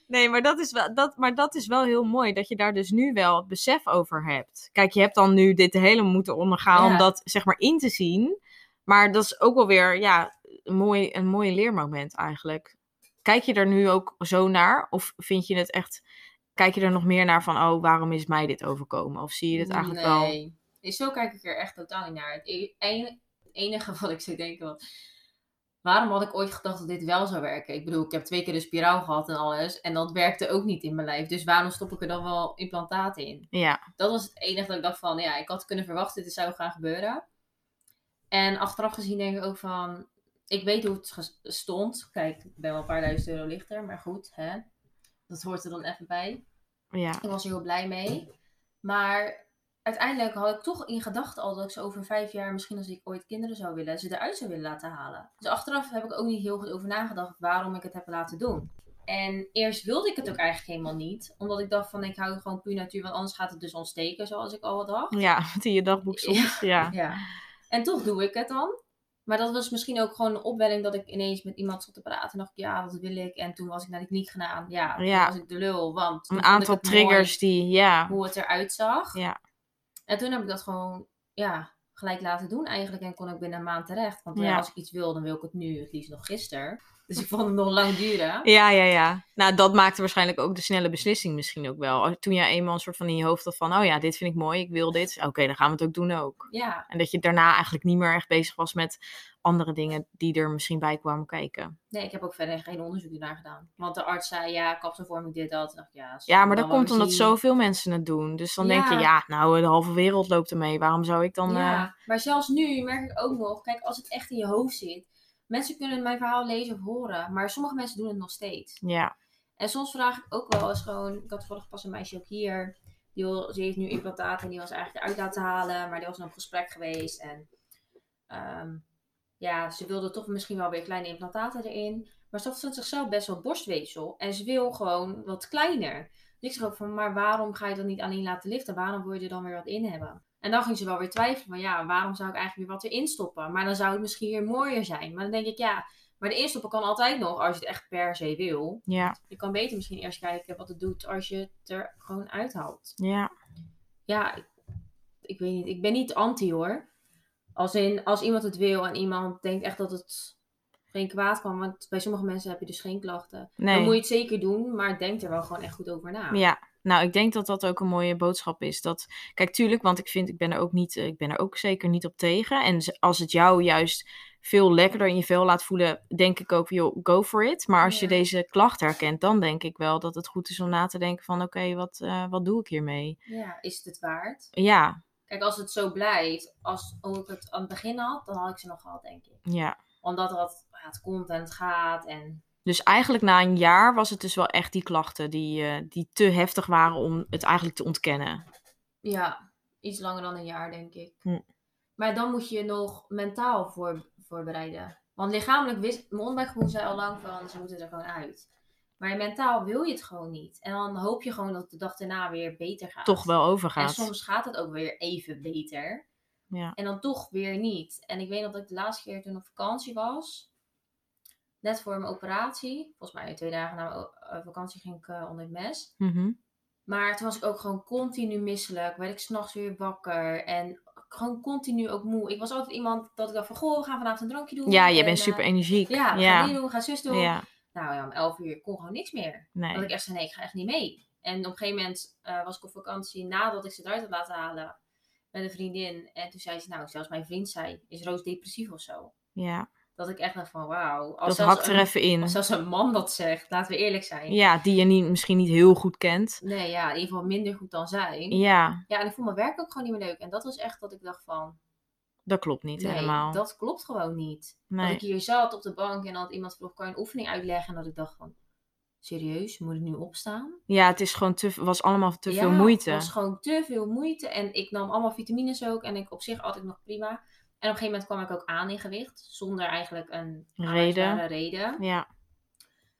S1: Nee, maar dat, is wel, dat, maar dat is wel heel mooi dat je daar dus nu wel het besef over hebt. Kijk, je hebt dan nu dit hele moeten ondergaan
S2: Ja.
S1: om dat zeg maar in te zien. Maar dat is ook wel weer ja, een, mooi, een mooie leermoment eigenlijk. Kijk je er nu ook zo naar? Of vind je het echt, kijk je er nog meer naar van, oh, waarom is mij dit overkomen? Of zie je dit eigenlijk wel?
S2: Nee. Zo kijk ik er echt totaal niet naar. Het e- enige wat ik zou denken was... Waarom had ik ooit gedacht dat dit wel zou werken? Ik bedoel, ik heb twee keer de spiraal gehad en alles. En dat werkte ook niet in mijn lijf. Dus waarom stop ik er dan wel implantaten in?
S1: Ja,
S2: Dat was het enige dat ik dacht van... Ja, ik had kunnen verwachten, dit zou gaan gebeuren. En achteraf gezien denk ik ook van... Ik weet hoe het stond. Kijk, ik ben wel een paar duizend euro lichter. Maar goed, hè. Dat hoort er dan even bij.
S1: ja,
S2: Ik was er heel blij mee. Maar uiteindelijk had ik toch in gedachten al dat ik ze over vijf jaar, misschien als ik ooit kinderen zou willen, ze eruit zou willen laten halen. Dus achteraf heb ik ook niet heel goed over nagedacht waarom ik het heb laten doen. En eerst wilde ik het ook eigenlijk helemaal niet. Omdat ik dacht van ik hou gewoon puur natuur, want anders gaat het dus ontsteken zoals ik al dacht.
S1: ja, in je dagboek stond. Ja.
S2: Ja. En toch doe ik het dan. Maar dat was misschien ook gewoon een opwelling dat ik ineens met iemand zat te praten. En dacht ik, ja, dat wil ik. En toen was ik naar de kliniek gegaan. Ja, toen
S1: Ja.
S2: was ik de lul. Want
S1: Een aantal triggers die, ja,
S2: hoe het eruit zag.
S1: ja,
S2: En toen heb ik dat gewoon, ja, gelijk laten doen eigenlijk. En kon ik binnen een maand terecht. Want
S1: Ja.
S2: als ik iets wil, dan wil ik het nu, het liefst nog gisteren. Dus ik vond het nog lang duren.
S1: Ja, ja, ja. Nou, dat maakte waarschijnlijk ook de snelle beslissing misschien ook wel. Toen jij eenmaal een soort van in je hoofd had van, oh ja, dit vind ik mooi, ik wil dit. Oké, dan gaan we het ook doen ook.
S2: Ja,
S1: En dat je daarna eigenlijk niet meer echt bezig was met andere dingen die er misschien bij kwamen kijken.
S2: nee, ik heb ook verder geen onderzoek naar gedaan. Want de arts zei, ja, kapselvorming dit, dat. Dacht ik, ja,
S1: Ja, maar dat komt omdat
S2: zien.
S1: zoveel mensen het doen. Dus dan denk je,
S2: Ja.
S1: ja, nou, de halve wereld loopt ermee. Waarom zou ik dan...
S2: Ja,
S1: eh,
S2: maar zelfs nu merk ik ook nog, kijk, als het echt in je hoofd zit. Mensen kunnen mijn verhaal lezen of horen, maar sommige mensen doen het nog steeds.
S1: ja,
S2: En soms vraag ik ook wel eens gewoon, ik had vorig pas een meisje ook hier, die, wil, die heeft nu implantaten en die was eigenlijk eruit laten halen, maar die was nog op gesprek geweest. En ehm, ja, ze wilde toch misschien wel weer kleine implantaten erin. Maar ze vindt zichzelf best wel borstweefsel en ze wil gewoon wat kleiner. Dus ik zeg ook van, maar waarom ga je dat niet alleen laten liften? Waarom wil je er dan weer wat in hebben? En dan ging ze wel weer twijfelen van, ja, waarom zou ik eigenlijk weer wat erin stoppen? Maar dan zou het misschien weer mooier zijn. Maar dan denk ik, ja, maar de instoppen kan altijd nog als je het echt per se wil.
S1: ja,
S2: Je kan beter misschien eerst kijken wat het doet als je het er gewoon uithaalt.
S1: ja.
S2: Ja, ik, ik weet niet. Ik ben niet anti hoor. Als, in, als iemand het wil en iemand denkt echt dat het geen kwaad kan. Want bij sommige mensen heb je dus geen klachten.
S1: Nee.
S2: Dan moet je het zeker doen, maar denk er wel gewoon echt goed over na.
S1: Ja, nou, ik denk dat dat ook een mooie boodschap is. Dat, kijk, tuurlijk, want ik vind, ik ben er ook niet, eh, ik ben er ook zeker niet op tegen. En als het jou juist veel lekkerder in je vel laat voelen, denk ik ook, joh, go for it. Maar als je
S2: Ja.
S1: deze klacht herkent, dan denk ik wel dat het goed is om na te denken van, oké, wat, eh, wat doe ik hiermee?
S2: Ja, is het het waard?
S1: Ja,
S2: Kijk, als het zo blijft, als hoe ik het aan het begin had, dan had ik ze nog gehad, denk ik.
S1: ja.
S2: Omdat dat, ja, het komt en het gaat en
S1: Dus eigenlijk na een jaar was het dus wel echt die klachten die, eh, die te heftig waren om het eigenlijk te ontkennen.
S2: Ja, iets langer dan een jaar, denk ik.
S1: Hm.
S2: Maar dan moet je je nog mentaal voor, voorbereiden. Want lichamelijk wist mijn onderbuikgevoel zei al lang van ze moeten er gewoon uit. Maar mentaal wil je het gewoon niet. En dan hoop je gewoon dat het de dag daarna weer beter gaat.
S1: Toch wel overgaat.
S2: En soms gaat het ook weer even beter.
S1: Ja.
S2: En dan toch weer niet. En ik weet nog dat ik de laatste keer toen op vakantie was. Net voor mijn operatie. Volgens mij twee dagen na mijn eh, vakantie ging ik eh, onder het mes.
S1: Mhm.
S2: Maar toen was ik ook gewoon continu misselijk. Werd ik s'nachts weer wakker. En gewoon continu ook moe. Ik was altijd iemand dat ik dacht van... Goh, we gaan vanavond een drankje doen.
S1: Ja, je
S2: En,
S1: bent
S2: eh,
S1: super energiek.
S2: Ja, we
S1: ja.
S2: gaan die doen, we gaan zus doen.
S1: ja.
S2: Nou ja, om 11 uur kon gewoon niks meer. Dat ik echt zei, nee, ik ga echt niet mee. En op een gegeven moment was ik op vakantie nadat ik ze eruit had laten halen met een vriendin. En toen zei ze, nou, zelfs mijn vriend zei, is Roos depressief of zo?
S1: Ja.
S2: Dat ik echt dacht van, wauw. Als
S1: Dat hakt er
S2: een-
S1: even in.
S2: Als zelfs een man dat zegt, laten we eerlijk zijn.
S1: Ja, die je niet, misschien niet heel goed kent.
S2: Nee, ja, in ieder geval minder goed dan zij.
S1: Ja,
S2: Ja, en ik vond mijn werk ook gewoon niet meer leuk. En dat was echt dat ik dacht van,
S1: dat klopt niet
S2: nee,
S1: helemaal.
S2: dat klopt gewoon niet. Dat ik hier zat op de bank en dat iemand vroeg, kan je een oefening uitleggen? En dat ik dacht van, serieus, moet ik nu opstaan?
S1: Ja, het is gewoon te, was allemaal te veel moeite.
S2: Het was gewoon te veel moeite. En ik nam allemaal vitamines ook. En ik op zich altijd nog prima. En op een gegeven moment kwam ik ook aan in gewicht. Zonder eigenlijk een
S1: Reden.
S2: reden.
S1: Ja,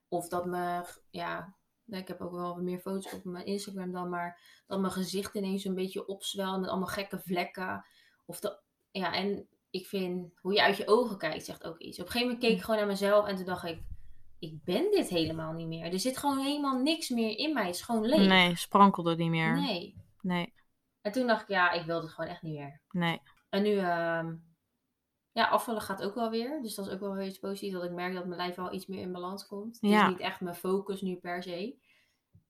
S2: Of dat me, ja, ik heb ook wel wat meer foto's op mijn Instagram dan. Maar dat mijn gezicht ineens een beetje opzwel. Met allemaal gekke vlekken. Of dat, ja, en ik vind hoe je uit je ogen kijkt zegt ook iets. Op een gegeven moment keek ik gewoon naar mezelf. En toen dacht ik, ik ben dit helemaal niet meer. Er zit gewoon helemaal niks meer in mij. Het is gewoon leeg.
S1: nee, sprankelde niet meer.
S2: Nee.
S1: Nee,
S2: En toen dacht ik, ja, ik wil het gewoon echt niet meer.
S1: nee.
S2: En nu, ehm, ja, afvallen gaat ook wel weer. Dus dat is ook wel weer iets positiefs. Dat ik merk dat mijn lijf wel iets meer in balans komt. Het
S1: Ja.
S2: is niet echt mijn focus nu per se.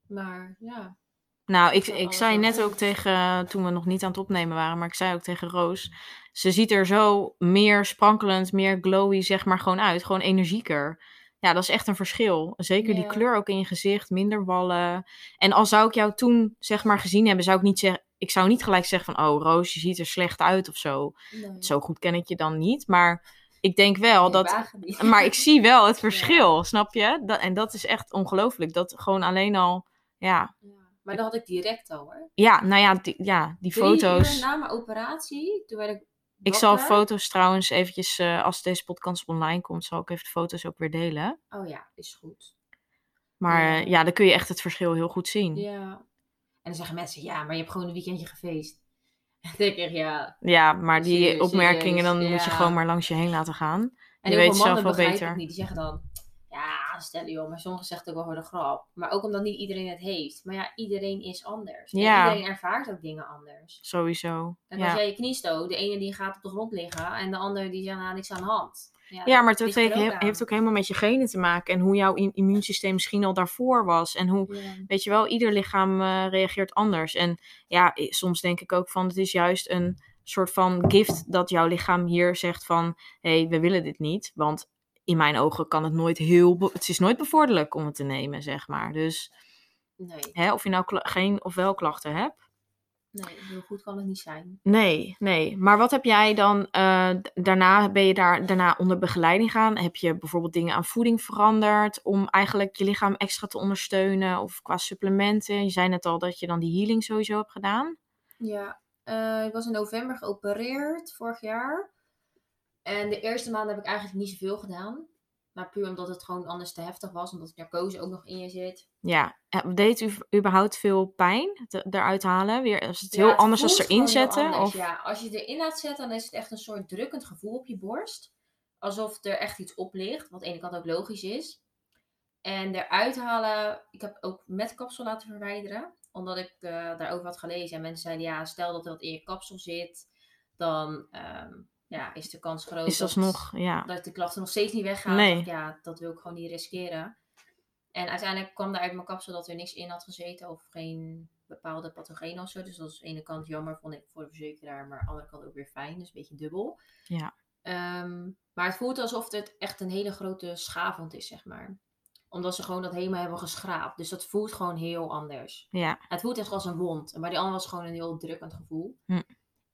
S2: Maar ja.
S1: Nou, ik, ik zei net
S2: goed.
S1: ook tegen, toen we nog niet aan het opnemen waren, maar ik zei ook tegen Roos, ze ziet er zo meer sprankelend, meer glowy, zeg maar, gewoon uit. Gewoon energieker. Ja, dat is echt een verschil. Zeker die kleur ook in je gezicht, minder wallen. En al zou ik jou toen, zeg maar, gezien hebben, zou ik niet zeggen, ik zou niet gelijk zeggen van, oh Roos, je ziet er slecht uit of zo.
S2: Nee.
S1: Zo goed ken ik je dan niet, maar ik denk wel
S2: Nee,
S1: dat, maar ik zie wel het verschil, snap je? Dat, en dat is echt ongelooflijk. Dat gewoon alleen al, ja,
S2: Ja. Maar dat had ik direct al hoor.
S1: ja, nou ja, die, ja, die
S2: Drie
S1: foto's.
S2: na mijn operatie, toen werd ik
S1: Ik zal foto's trouwens eventjes, eh, als deze podcast online komt, zal ik even de foto's ook weer delen.
S2: Oh ja, is goed.
S1: Maar
S2: Ja.
S1: eh, ja, dan kun je echt het verschil heel goed zien.
S2: Ja. En dan zeggen mensen, ja, maar je hebt gewoon een weekendje gefeest. En dan denk ik, ja.
S1: Ja, maar die
S2: Serieus,
S1: opmerkingen, dan moet je gewoon maar langs je heen laten gaan.
S2: En
S1: Je weet zelf wel beter.
S2: niet. Die zeggen dan, ja, stel joh. Maar sommigen zeggen het ook wel voor de grap. Maar ook omdat niet iedereen het heeft. Maar ja, iedereen is anders. En iedereen ervaart ook dingen anders.
S1: Sowieso.
S2: En
S1: Ja.
S2: als jij je knie stoot, de ene die gaat op de grond liggen. En de ander die zegt, nou, niks aan de hand.
S1: Ja, maar het heeft,
S2: ook
S1: heeft ook helemaal met je genen te maken. En hoe jouw im- immuunsysteem misschien al daarvoor was. En hoe, weet je wel, ieder lichaam eh, reageert anders. En ja, soms denk ik ook van, het is juist een soort van gift dat jouw lichaam hier zegt van, hé, hey, we willen dit niet. Want in mijn ogen kan het nooit heel, het is nooit bevorderlijk om het te nemen, zeg maar. Dus
S2: Nee,
S1: hè, of je nou geen of wel klachten hebt.
S2: Nee, heel goed kan het niet zijn.
S1: Nee, nee. Maar wat heb jij dan eh, daarna? Ben je daar daarna onder begeleiding gaan? Heb je bijvoorbeeld dingen aan voeding veranderd om eigenlijk je lichaam extra te ondersteunen? Of qua supplementen? Je zei net al dat je dan die healing sowieso hebt gedaan.
S2: Ja, eh, ik was in november geopereerd vorig jaar. En de eerste maand heb ik eigenlijk niet zoveel gedaan. Maar puur omdat het gewoon anders te heftig was. Omdat narcose ook nog in je zit.
S1: Ja, eh, deed u überhaupt veel pijn te- eruit halen? Weer, is het
S2: Ja,
S1: heel
S2: het
S1: anders als erin zetten? Of...
S2: Ja, als je erin laat zetten, dan is het echt een soort drukkend gevoel op je borst. Alsof er echt iets op ligt. Wat aan de ene kant ook logisch is. En eruit halen, ik heb ook met kapsel laten verwijderen. Omdat ik eh, daarover had gelezen. En mensen zeiden, ja, stel dat er wat in je kapsel zit. Dan ehm, ja, is de kans groot
S1: Is dat ja.
S2: dat de klachten nog steeds niet weggaan.
S1: Nee.
S2: Ja, dat wil ik gewoon niet riskeren. En uiteindelijk kwam er uit mijn kapsel dat er niks in had gezeten. Of geen bepaalde pathogenen of zo. Dus dat is aan de ene kant jammer, vond ik voor de verzekeraar. Maar aan de andere kant ook weer fijn. Dus een beetje dubbel.
S1: Ja.
S2: Ehm, maar het voelt alsof het echt een hele grote schaafwond is, zeg maar. Omdat ze gewoon dat helemaal hebben geschraapt. Dus dat voelt gewoon heel anders.
S1: Ja,
S2: Het voelt echt als een wond. En bij die andere was gewoon een heel drukkend gevoel.
S1: Hm.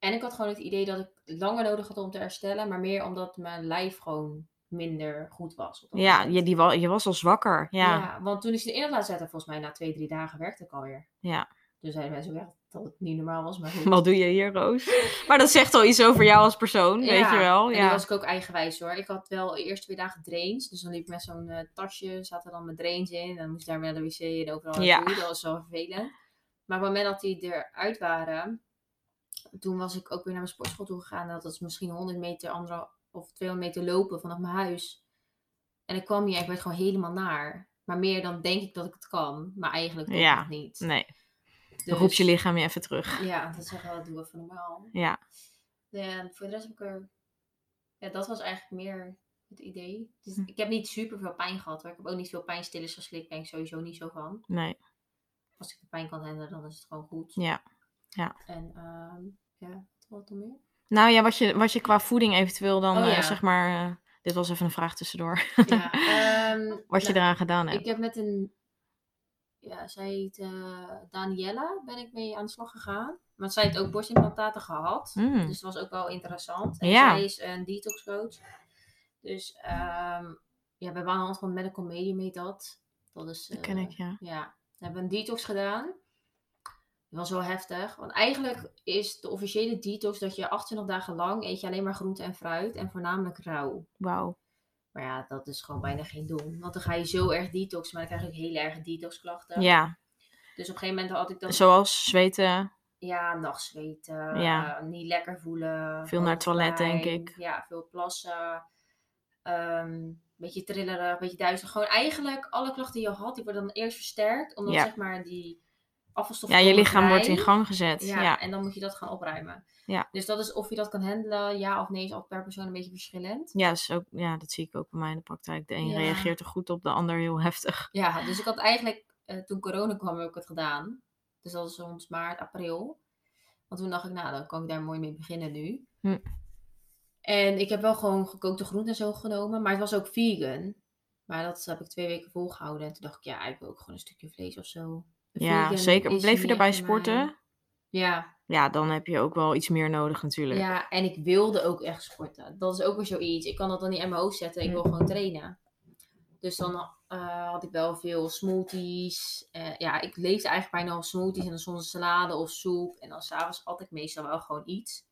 S2: En ik had gewoon het idee dat ik langer nodig had om te herstellen. Maar meer omdat mijn lijf gewoon minder goed was.
S1: ja je, die, wa- je was al zwakker. Ja,
S2: Ja, want toen ik ze erin had laten zetten, volgens mij na twee, drie dagen werkte ik alweer.
S1: ja.
S2: Toen zeiden mensen ook echt, dat het niet normaal was. Maar goed.
S1: Wat doe je hier, Roos? Maar dat zegt al iets over jou als persoon, weet je wel.
S2: En
S1: Ja,
S2: toen was ik ook eigenwijs hoor. Ik had wel eerst twee dagen drains. Dus dan liep ik met zo'n eh, tasje, zaten dan met drains in. En dan moest ik daar weer naar de wc en overal
S1: Ja.
S2: Dat was wel vervelend. Maar op het moment dat die eruit waren, toen was ik ook weer naar mijn sportschool toe gegaan. Dat was misschien 100 meter, anderhalf of 200 meter lopen vanaf mijn huis. En ik kwam hier en ik werd gewoon helemaal naar. Maar meer dan denk ik dat ik het kan. Maar eigenlijk doe ik
S1: Ja.
S2: het niet.
S1: nee. Dan
S2: Dus-
S1: roept je lichaam je even terug.
S2: Ja, dat zeggen we, dat doen we even normaal.
S1: Ja,
S2: En voor de rest heb ik er... Ja, dat was eigenlijk meer het idee. Dus
S1: Hm.
S2: ik heb niet super veel pijn gehad hoor. Ik heb ook niet veel pijnstillers geslikt. Ben ik sowieso niet zo van.
S1: nee.
S2: Als ik de pijn kan handelen, dan is het gewoon goed.
S1: Ja.
S2: En ehm, ja, wat dan meer?
S1: Nou ja, wat je, wat je qua voeding eventueel dan,
S2: Oh,
S1: eh,
S2: ja.
S1: zeg maar... eh, dit was even een vraag tussendoor.
S2: Ja, ehm,
S1: wat je
S2: nou,
S1: eraan gedaan hebt.
S2: Ik heb met een... Ja, zij heet eh, Daniella. Ben ik mee aan de slag gegaan. Want zij heeft ook borstimplantaten gehad.
S1: Mm.
S2: Dus dat was ook wel interessant. En
S1: Ja.
S2: zij is een detox coach. Dus ehm ja, we hebben aan de hand van Medical Medium heet dat. Dat is...
S1: Dat ken ik, ja.
S2: Ja, we hebben een detox gedaan. Dat was wel heftig. Want eigenlijk is de officiële detox dat je 28 dagen lang eet je alleen maar groente en fruit. En voornamelijk rauw.
S1: Wauw.
S2: Maar ja, dat is gewoon bijna geen doen. Want dan ga je zo erg detoxen, maar dan krijg ook hele erge detoxklachten.
S1: Ja,
S2: Dus op een gegeven moment had ik dan...
S1: zoals zweten.
S2: Ja, nachtzweten.
S1: Ja.
S2: eh, niet lekker voelen.
S1: Veel naar het toilet, denk ik.
S2: Ja, veel plassen. ehm beetje trillerig, beetje duizelig. Gewoon eigenlijk alle klachten die je had, die worden dan eerst versterkt. Omdat
S1: Ja.
S2: zeg maar die afvalstof
S1: Ja, je lichaam wordt in gang gezet.
S2: Ja,
S1: Ja,
S2: en dan moet je dat gaan opruimen.
S1: Ja.
S2: Dus dat is of je dat kan handelen, ja of nee, is altijd per persoon een beetje verschillend.
S1: ja, is ook, ja, dat zie ik ook bij mij in de praktijk. De een
S2: Ja.
S1: reageert er goed op, de ander heel heftig.
S2: Ja, dus ik had eigenlijk, eh, toen corona kwam, heb ik het gedaan. Dus dat is rond maart, april. Want toen dacht ik, nou, dan kan ik daar mooi mee beginnen nu.
S1: Hm.
S2: En ik heb wel gewoon gekookte groenten en zo genomen, maar het was ook vegan. Maar dat heb ik twee weken volgehouden. En toen dacht ik, ja, ik wil ook gewoon een stukje vlees of zo.
S1: Ja, zeker. Bleef je erbij sporten?
S2: Ja,
S1: Ja, dan heb je ook wel iets meer nodig natuurlijk.
S2: ja, en ik wilde ook echt sporten. Dat is ook weer zoiets. Ik kan dat dan niet in mijn hoofd zetten. Ik wil gewoon trainen. Dus dan eh, had ik wel veel smoothies. Eh, ja, ik leefde eigenlijk bijna op smoothies en dan soms een salade of soep. En dan s'avonds had ik meestal wel gewoon iets.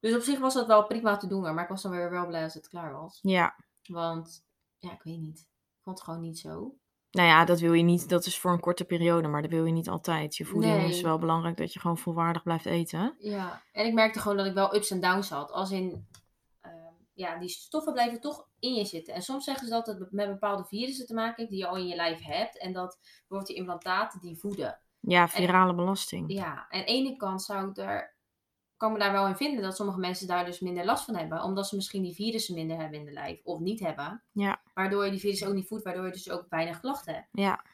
S2: Dus op zich was dat wel prima te doen, maar ik was dan weer wel blij als het klaar was.
S1: Ja.
S2: Want, ja, ik weet niet. Ik vond het gewoon niet zo.
S1: Nou ja, dat wil je niet. Dat is voor een korte periode, maar dat wil je niet altijd. Je voeding
S2: Nee.
S1: is wel belangrijk dat je gewoon volwaardig blijft eten.
S2: Ja, en ik merkte gewoon dat ik wel ups en downs had. Als in, ehm, ja, die stoffen blijven toch in je zitten. En soms zeggen ze dat het met bepaalde virussen te maken heeft die je al in je lijf hebt. En dat bijvoorbeeld die implantaten die voeden.
S1: Ja, virale belasting.
S2: Ja, en aan de ene kant zou ik daar, kan me daar wel in vinden dat sommige mensen daar dus minder last van hebben. Omdat ze misschien die virussen minder hebben in de lijf of niet hebben.
S1: Ja.
S2: Waardoor je die virussen ook niet voedt, waardoor je dus ook weinig klachten hebt.
S1: Ja.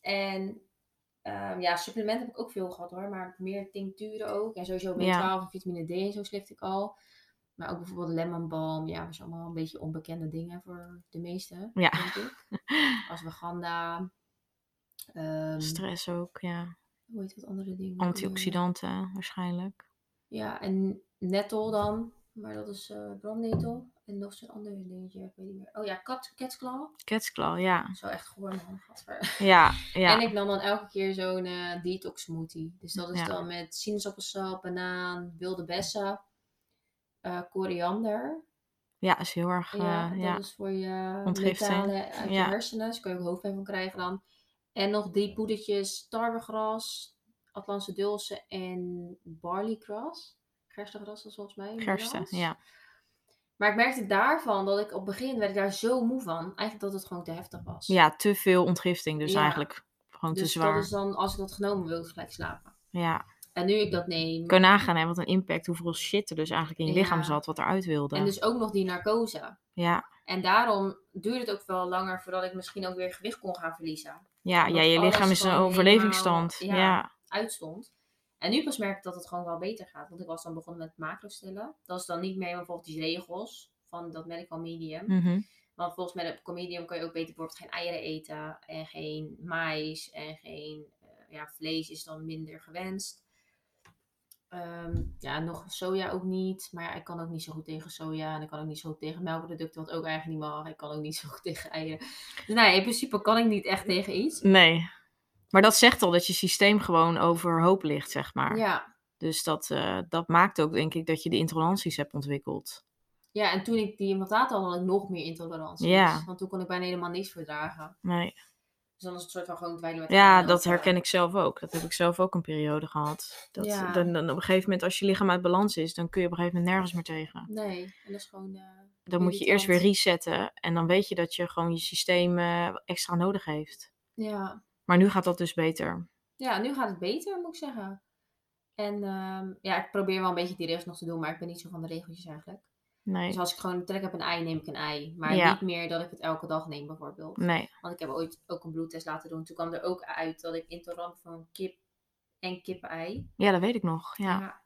S2: En ehm, ja, supplementen heb ik ook veel gehad hoor, maar meer tincturen ook. En sowieso B12
S1: Ja.
S2: en vitamine D en zo slikte ik al. Maar ook bijvoorbeeld lemon balm. Ja, dat zijn allemaal een beetje onbekende dingen voor de meesten,
S1: Ja.
S2: denk ik. Ashwagandha. Ehm,
S1: Stress ook, ja.
S2: hoe heet dat andere dingen?
S1: Antioxidanten waarschijnlijk.
S2: Ja, en nettel dan. Maar dat is eh brandnetel. En nog zo'n ander dingetje, ik weet niet meer. Oh ja, kat, catsclaw.
S1: Catsclaw, ja.
S2: Zo echt gewoon man.
S1: Ja, ja.
S2: En ik nam dan elke keer zo'n eh, detox smoothie. Dus dat is
S1: Ja.
S2: dan met sinaasappelsap, banaan, wilde bessen, eh, koriander.
S1: Ja, is heel erg,
S2: ja, dat
S1: ja.
S2: is voor je
S1: Ontgifting.
S2: metalen uit je
S1: Ja.
S2: hersenen. Dus kan je ook hoofdpijn van krijgen dan. En nog drie poedertjes tarwegras, Atlantische dulse en barleygrass. Gerstengras was volgens mij.
S1: Gersten, ja.
S2: Maar ik merkte daarvan dat ik op het begin werd ik daar zo moe van. Eigenlijk dat het gewoon te heftig was.
S1: Ja, te veel ontgifting, dus
S2: Ja.
S1: eigenlijk gewoon
S2: dus
S1: te zwaar.
S2: dat is dan, als ik dat genomen wil, ik gelijk slapen.
S1: Ja,
S2: En nu ik dat neem.
S1: kun je nagaan hè, wat een impact, hoeveel shit er dus eigenlijk in je
S2: Ja.
S1: lichaam zat, wat eruit wilde.
S2: En dus ook nog die narcose.
S1: Ja,
S2: En daarom duurde het ook wel langer voordat ik misschien ook weer gewicht kon gaan verliezen.
S1: ja,
S2: Omdat
S1: ja je lichaam is een overlevingsstand.
S2: helemaal-
S1: ja.
S2: ja. Uitstond. En nu pas merk ik dat het gewoon wel beter gaat. Want ik was dan begonnen met macro stellen. Dat is dan niet meer bijvoorbeeld die regels van dat medical medium.
S1: Mhm.
S2: Want volgens medical medium kan je ook beter bijvoorbeeld geen eieren eten. En geen mais. En geen eh, ja, vlees is dan minder gewenst. Ehm, ja, nog soja ook niet. Maar ja, ik kan ook niet zo goed tegen soja. En ik kan ook niet zo goed tegen melkproducten, wat ook eigenlijk niet mag. Ik kan ook niet zo goed tegen eieren. Dus nou ja, in principe kan ik niet echt tegen iets.
S1: Nee. Maar dat zegt al dat je systeem gewoon overhoop ligt, zeg maar.
S2: Ja.
S1: Dus dat, uh, dat maakt ook, denk ik, dat je de intoleranties hebt ontwikkeld.
S2: Ja, en toen ik die implantaat had, had ik nog meer intoleranties.
S1: Ja.
S2: Want toen kon ik bijna helemaal niks verdragen.
S1: Nee.
S2: Dus dan is het soort van gewoon dweilen met
S1: Ja, dat herken ik zelf ook. Dat heb ik zelf ook een periode gehad. Dat,
S2: Ja.
S1: dan, dan op een gegeven moment, als je lichaam uit balans is, dan kun je op een gegeven moment nergens meer tegen.
S2: Nee, en dat is gewoon... eh,
S1: Dan moet je eerst weer resetten en dan weet je dat je gewoon je systeem eh, extra nodig heeft.
S2: Ja.
S1: Maar nu gaat dat dus beter.
S2: ja, nu gaat het beter, moet ik zeggen. En ehm, ja, ik probeer wel een beetje die regels nog te doen, maar ik ben niet zo van de regeltjes eigenlijk.
S1: Nee,
S2: Dus als ik gewoon trek heb een ei, neem ik een ei. Maar
S1: Ja.
S2: niet meer dat ik het elke dag neem, bijvoorbeeld.
S1: nee.
S2: Want ik heb ooit ook een bloedtest laten doen. Toen kwam er ook uit dat ik intolerant van kip en kippenei.
S1: Ja, dat weet ik nog. Ja.
S2: Ja.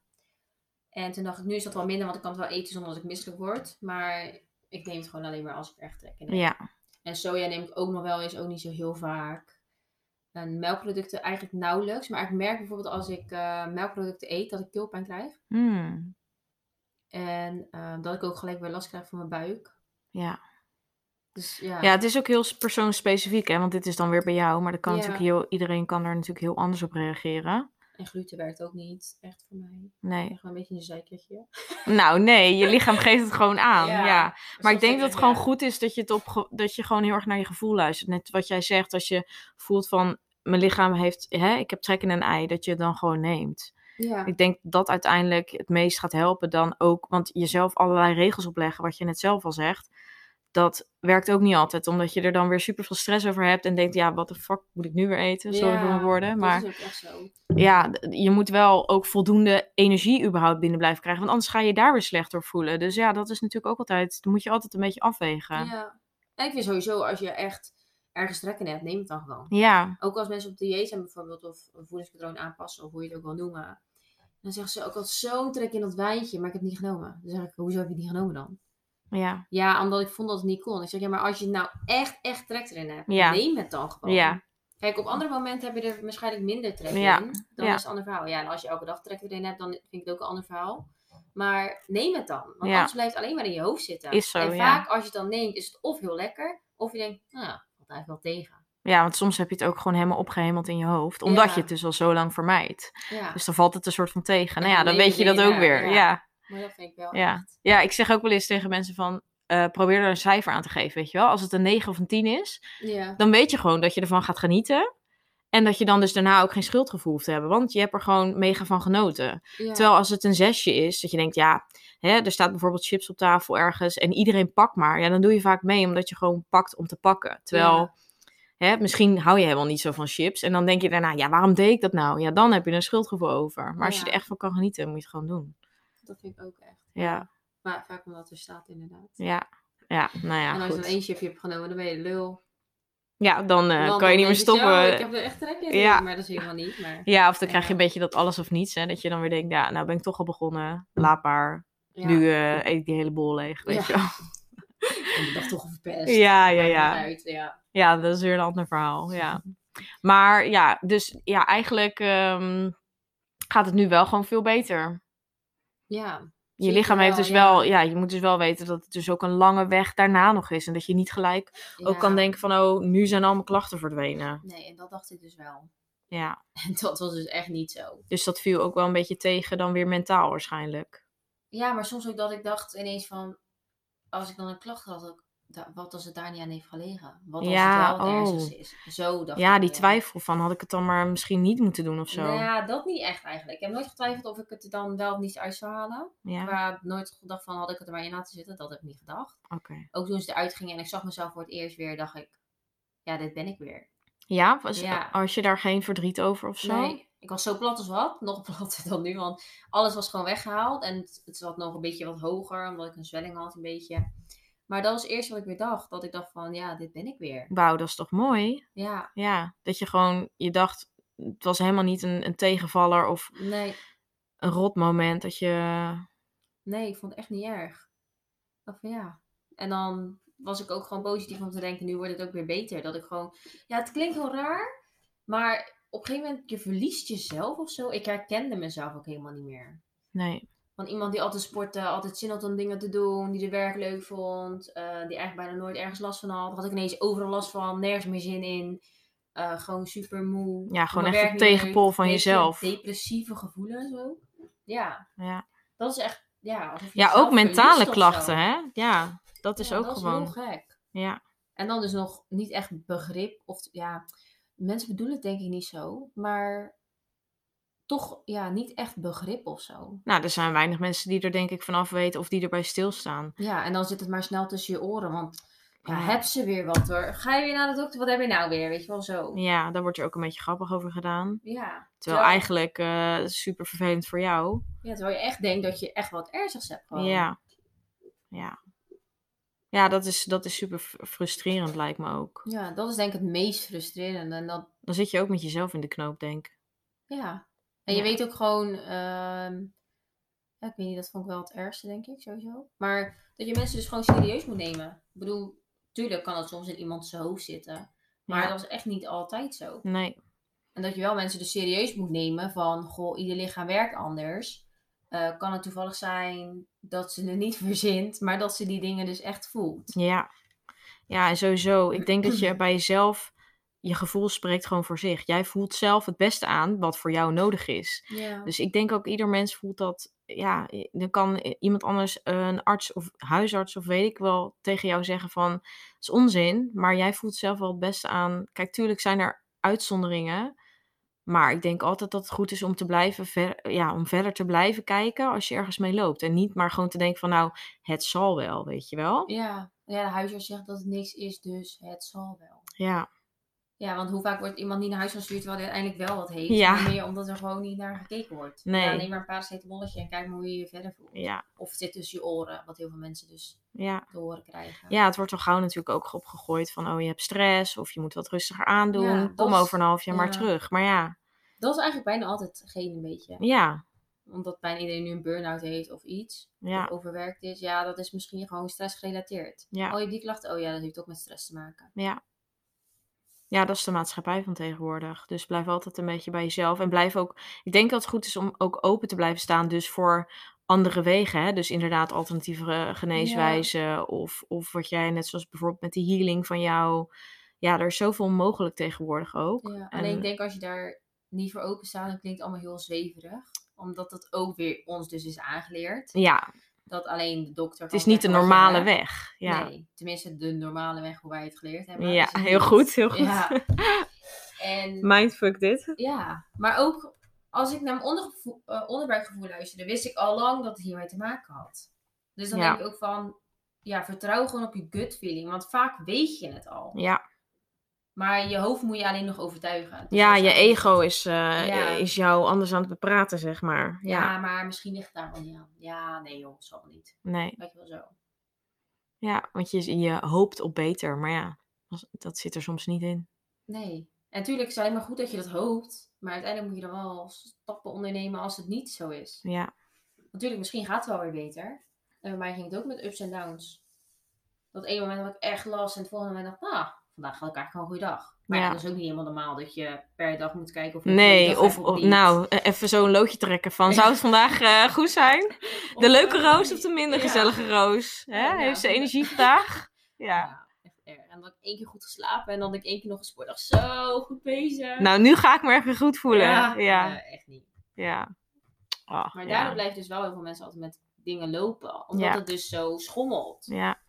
S2: En toen dacht ik, nu is dat wel minder, want ik kan het wel eten zonder dat ik misselijk word. Maar ik neem het gewoon alleen maar als ik er echt trek in heb.
S1: Ja.
S2: En soja neem ik ook nog wel eens, ook niet zo heel vaak. En melkproducten eigenlijk nauwelijks. Maar ik merk bijvoorbeeld als ik eh, melkproducten eet, dat ik keelpijn krijg.
S1: Hmm.
S2: En eh, dat ik ook gelijk weer last krijg van mijn buik.
S1: Ja.
S2: Dus ja.
S1: ja, het is ook heel persoonsspecifiek, hè? want dit is dan weer bij jou. Maar dat kan
S2: Ja.
S1: natuurlijk heel, iedereen kan daar natuurlijk heel anders op reageren.
S2: En gluten werkt ook niet echt voor mij.
S1: Nee.
S2: Wel een beetje een zeikertje.
S1: Nou, nee, je lichaam geeft het gewoon aan.
S2: Ja.
S1: Ja. Maar ik denk dat het gewoon goed is dat je, het op, dat je gewoon heel erg naar je gevoel luistert. Net wat jij zegt, als je voelt van mijn lichaam heeft, hè, ik heb trek in een ei, dat je het dan gewoon neemt.
S2: Ja.
S1: Ik denk dat uiteindelijk het meest gaat helpen dan ook, want jezelf allerlei regels opleggen, wat je net zelf al zegt, dat werkt ook niet altijd, omdat je er dan weer super veel stress over hebt en denkt, ja, wat de fuck moet ik nu weer eten? Sorry
S2: Ja,
S1: voor mijn woorden, maar
S2: Dat is ook echt zo.
S1: ja, je moet wel ook voldoende energie überhaupt binnen blijven krijgen. Want anders ga je daar weer slecht door voelen. Dus ja, dat is natuurlijk ook altijd. Dat moet je altijd een beetje afwegen. Ja.
S2: En ik vind sowieso, als je echt ergens trek in hebt, neem het dan gewoon.
S1: Ja,
S2: Ook als mensen op dieet zijn bijvoorbeeld, of een voedingspatroon aanpassen, of hoe je het ook wil noemen. Dan zeggen ze ook al zo'n trek in dat wijntje, maar ik heb het niet genomen. Dan zeg ik, hoezo heb je het niet genomen dan?
S1: ja,
S2: Ja, omdat ik vond dat het niet kon. Ik zeg, ja, maar als je nou echt, echt trek erin hebt,
S1: Ja.
S2: neem het dan gewoon.
S1: Ja.
S2: Kijk, op andere momenten heb je er waarschijnlijk minder trek
S1: Ja.
S2: in. Dan
S1: Ja.
S2: is het een ander verhaal. Ja, en als je elke dag trek erin hebt, dan vind ik het ook een ander verhaal. Maar neem het dan. Want anders blijft het alleen maar in je hoofd zitten.
S1: Is zo,
S2: en vaak als je het dan neemt, is het of heel lekker, of je denkt, nou eigenlijk wel tegen.
S1: ja, want soms heb je het ook gewoon helemaal opgehemeld in je hoofd. Omdat
S2: Ja.
S1: je het dus al zo lang vermijdt.
S2: Ja,
S1: Dus dan valt het een soort van tegen. Nou ja,
S2: dan
S1: weet je dat ook
S2: weer
S1: Ja.
S2: maar dat vind ik wel
S1: Ja.
S2: echt.
S1: ja, ik zeg ook wel eens tegen mensen van. eh, probeer er een cijfer aan te geven, weet je wel. Als het een 9 of een 10 is, dan weet je gewoon dat je ervan gaat genieten. En dat je dan dus daarna ook geen schuldgevoel hoeft te hebben. Want je hebt er gewoon mega van genoten. Terwijl als het een zesje is, dat je denkt, ja, hè, er staat bijvoorbeeld chips op tafel ergens en iedereen pakt maar. Ja, dan doe je vaak mee omdat je gewoon pakt om te pakken. Terwijl, hè, misschien hou je helemaal niet zo van chips. En dan denk je daarna, ja, waarom deed ik dat nou? Ja, dan heb je een schuldgevoel over. Maar als je er echt van kan genieten, moet je het gewoon doen.
S2: Dat vind ik ook echt.
S1: Ja,
S2: Maar vaak omdat er staat inderdaad.
S1: ja, ja, nou ja,
S2: en als je dan één chipje hebt genomen, dan ben je lul.
S1: Ja, dan eh, kan je niet meer
S2: zo,
S1: stoppen.
S2: ik heb er echt trek in.
S1: Ja.
S2: Maar dat is helemaal niet. Maar
S1: Ja, of dan krijg je een beetje dat alles of niets. Hè? Dat je dan weer denkt, ja, nou ben ik toch al begonnen. Laat maar.
S2: Ja.
S1: Nu eh, eet ik die hele bol leeg, weet je wel.
S2: En de dag toch verpest.
S1: Ja, ja, ja.
S2: uit, ja.
S1: Ja, dat is weer een ander verhaal. Ja. Maar ja, dus ja, eigenlijk ehm, gaat het nu wel gewoon veel beter.
S2: Ja.
S1: Je lichaam heeft dus wel, ja, je moet dus wel weten dat het dus ook een lange weg daarna nog is. En dat je niet gelijk ook kan denken van, oh, nu zijn al mijn klachten verdwenen.
S2: Nee, en dat dacht ik dus wel.
S1: Ja,
S2: En dat was dus echt niet zo.
S1: dus dat viel ook wel een beetje tegen dan weer mentaal waarschijnlijk.
S2: Ja, maar soms ook dat ik dacht ineens van... Als ik dan een klacht had, ook, da- wat als het daar niet aan heeft gelegen? Wat als
S1: Ja,
S2: het wel het
S1: oh.
S2: is? Zo dacht
S1: Ja,
S2: ik
S1: die
S2: weer.
S1: twijfel van, had ik het dan maar misschien niet moeten doen of zo.
S2: Nou ja, dat niet echt eigenlijk. Ik heb nooit getwijfeld of ik het er dan wel of niet uit zou halen.
S1: Ja,
S2: Maar nooit gedacht van, had ik het er maar in laten zitten? Dat heb ik niet gedacht.
S1: oké.
S2: Ook toen ze eruit gingen en ik zag mezelf voor het eerst weer, dacht ik... Ja, dit ben ik weer.
S1: Ja, was,
S2: Ja.
S1: als je daar geen verdriet over of zo?
S2: Nee, ik was zo plat als wat. Nog platter dan nu, want alles was gewoon weggehaald. En het, het zat nog een beetje wat hoger, omdat ik een zwelling had, een beetje. Maar dat was het eerste wat ik weer dacht. Dat ik dacht van, ja, dit ben ik weer.
S1: Wauw, dat is toch mooi?
S2: Ja,
S1: Ja, dat je gewoon, je dacht, het was helemaal niet een, een tegenvaller of
S2: nee,
S1: een rot moment dat je...
S2: nee, ik vond het echt niet erg. Ik dacht van, ja. En dan was ik ook gewoon positief om te denken, nu wordt het ook weer beter. Dat ik gewoon, ja, het klinkt heel raar. Maar op een gegeven moment, je verliest jezelf of zo. Ik herkende mezelf ook helemaal niet meer.
S1: Nee,
S2: Van iemand die altijd sportte, altijd zin had om dingen te doen, die de werk leuk vond, eh, die eigenlijk bijna nooit ergens last van had. Had ik ineens overal last van, nergens meer zin in. uh, gewoon super moe.
S1: Ja, gewoon echt een tegenpol van jezelf.
S2: Depressieve gevoelens ook. Ja.
S1: Ja.
S2: Dat is echt, ja.
S1: ja, ook mentale klachten, hè? Ja, dat is ook gewoon.
S2: Dat is heel gek.
S1: Ja.
S2: En dan dus nog niet echt begrip. Of ja, mensen bedoelen het denk ik niet zo. Maar toch ja, niet echt begrip of zo.
S1: Nou, er zijn weinig mensen die er denk ik vanaf weten of die erbij stilstaan.
S2: Ja, en dan zit het maar snel tussen je oren. Want ja, heb ze weer wat hoor. Ga je weer naar de dokter? Wat heb je nou weer? Weet je wel zo.
S1: Ja, daar wordt er ook een beetje grappig over gedaan.
S2: Ja.
S1: Terwijl, eigenlijk uh, super vervelend voor jou.
S2: Ja, terwijl je echt denkt dat je echt wat ernstigs hebt gewoon.
S1: Ja. Ja. Ja, dat is, dat is super frustrerend lijkt me ook.
S2: Ja, dat is denk ik het meest frustrerende. En dat...
S1: Dan zit je ook met jezelf in de knoop, denk ik.
S2: Ja. En je weet ook gewoon... Uh... Ja, ik weet niet, dat vond ik wel het ergste, denk ik, sowieso. Maar dat je mensen dus gewoon serieus moet nemen. Ik bedoel, tuurlijk kan het soms in iemand zijn hoofd zitten. Maar dat is echt niet altijd zo.
S1: Nee.
S2: En dat je wel mensen dus serieus moet nemen van, goh, ieder lichaam werkt anders. Uh, kan het toevallig zijn dat ze het niet verzint, maar dat ze die dingen dus echt voelt.
S1: Ja, ja en sowieso. Ik denk dat je bij jezelf, je gevoel spreekt gewoon voor zich. Jij voelt zelf het beste aan wat voor jou nodig is.
S2: Ja.
S1: Dus ik denk ook ieder mens voelt dat, ja, dan kan iemand anders, een arts of huisarts of weet ik wel, tegen jou zeggen van, het is onzin, maar jij voelt zelf wel het beste aan. Kijk, tuurlijk zijn er uitzonderingen. Maar ik denk altijd dat het goed is om te blijven ver, ja, om verder te blijven kijken als je ergens mee loopt. En niet maar gewoon te denken van nou, het zal wel, weet je wel.
S2: Ja, ja de huisarts zegt dat het niks is, dus het zal wel.
S1: Ja.
S2: Ja, want hoe vaak wordt iemand niet naar huis gestuurd terwijl hij uiteindelijk wel wat heeft? Ja. Meer omdat er gewoon niet naar gekeken wordt.
S1: Nee.
S2: Ja, neem maar een paracetamolletje en kijk maar hoe je je verder voelt.
S1: Ja.
S2: Of het zit tussen je oren, wat heel veel mensen dus
S1: ja.
S2: te horen krijgen.
S1: Ja, het wordt al gauw natuurlijk ook opgegooid van oh je hebt stress of je moet wat rustiger aandoen. Ja, Kom over een half jaar maar terug. Maar ja.
S2: Dat is eigenlijk bijna altijd geen een beetje.
S1: Ja.
S2: Omdat bijna iedereen nu een burn-out heeft of iets. Of overwerkt is. Ja, dat is misschien gewoon stress gerelateerd.
S1: Ja.
S2: Oh, je hebt die klachten? Oh ja, dat heeft ook met stress te maken.
S1: Ja. Ja, dat is de maatschappij van tegenwoordig. Dus blijf altijd een beetje bij jezelf. En blijf ook. Ik denk dat het goed is om ook open te blijven staan. Dus voor andere wegen. Hè? Dus inderdaad alternatieve geneeswijzen. Of, of wat jij net zoals bijvoorbeeld met die healing van jou. Ja, er is zoveel mogelijk tegenwoordig ook.
S2: Ja, en ik denk als je daar niet voor openstaan, dan klinkt het allemaal heel zweverig. Omdat dat ook weer ons dus is aangeleerd.
S1: Ja.
S2: Dat alleen de dokter.
S1: Het is niet de normale weg. Ja.
S2: Nee, tenminste de normale weg hoe wij het geleerd hebben.
S1: Ja, heel goed, heel goed.
S2: Ja. En,
S1: Mindfuck dit.
S2: Ja, maar ook als ik naar mijn ondergevoel, uh, onderbuikgevoel luisterde, wist ik al lang dat het hiermee te maken had. Dus dan denk ik ook van, ja, vertrouw gewoon op je gut feeling. Want vaak weet je het al.
S1: Ja.
S2: Maar je hoofd moet je alleen nog overtuigen.
S1: Dus ja, je ego is, uh, is jou anders aan het bepraten, zeg maar. Ja,
S2: ja maar misschien ligt het daar wel niet aan. Ja, nee joh, zal wel niet.
S1: Nee.
S2: Weet je wel zo.
S1: Ja, want je, je hoopt op beter, maar ja, dat zit er soms niet in.
S2: Nee. En natuurlijk is het alleen maar goed dat je dat hoopt. Maar uiteindelijk moet je dan wel stappen ondernemen als het niet zo is.
S1: Ja.
S2: Natuurlijk, misschien gaat het wel weer beter. En bij mij ging het ook met ups en downs. Dat ene moment had ik echt last en het volgende moment dacht ik, ah, vandaag had ik eigenlijk gewoon een goede dag. Maar ja. dat is ook niet helemaal normaal dat je per dag moet kijken of je
S1: Nee, of, of nou, e-, even zo'n loodje trekken van zou het vandaag uh, goed zijn? De leuke roos of de minder gezellige roos? Hè? Heeft ze energie vandaag?
S2: Ja. En dan ik één keer goed geslapen en dan ik één keer nog gesport. Dacht, zo, goed bezig.
S1: Nou, nu ga ik me even goed voelen. Ja,
S2: ja. echt niet.
S1: Ja.
S2: Oh, maar daardoor blijven dus wel heel veel mensen altijd met dingen lopen. Omdat het dus zo schommelt.
S1: Ja.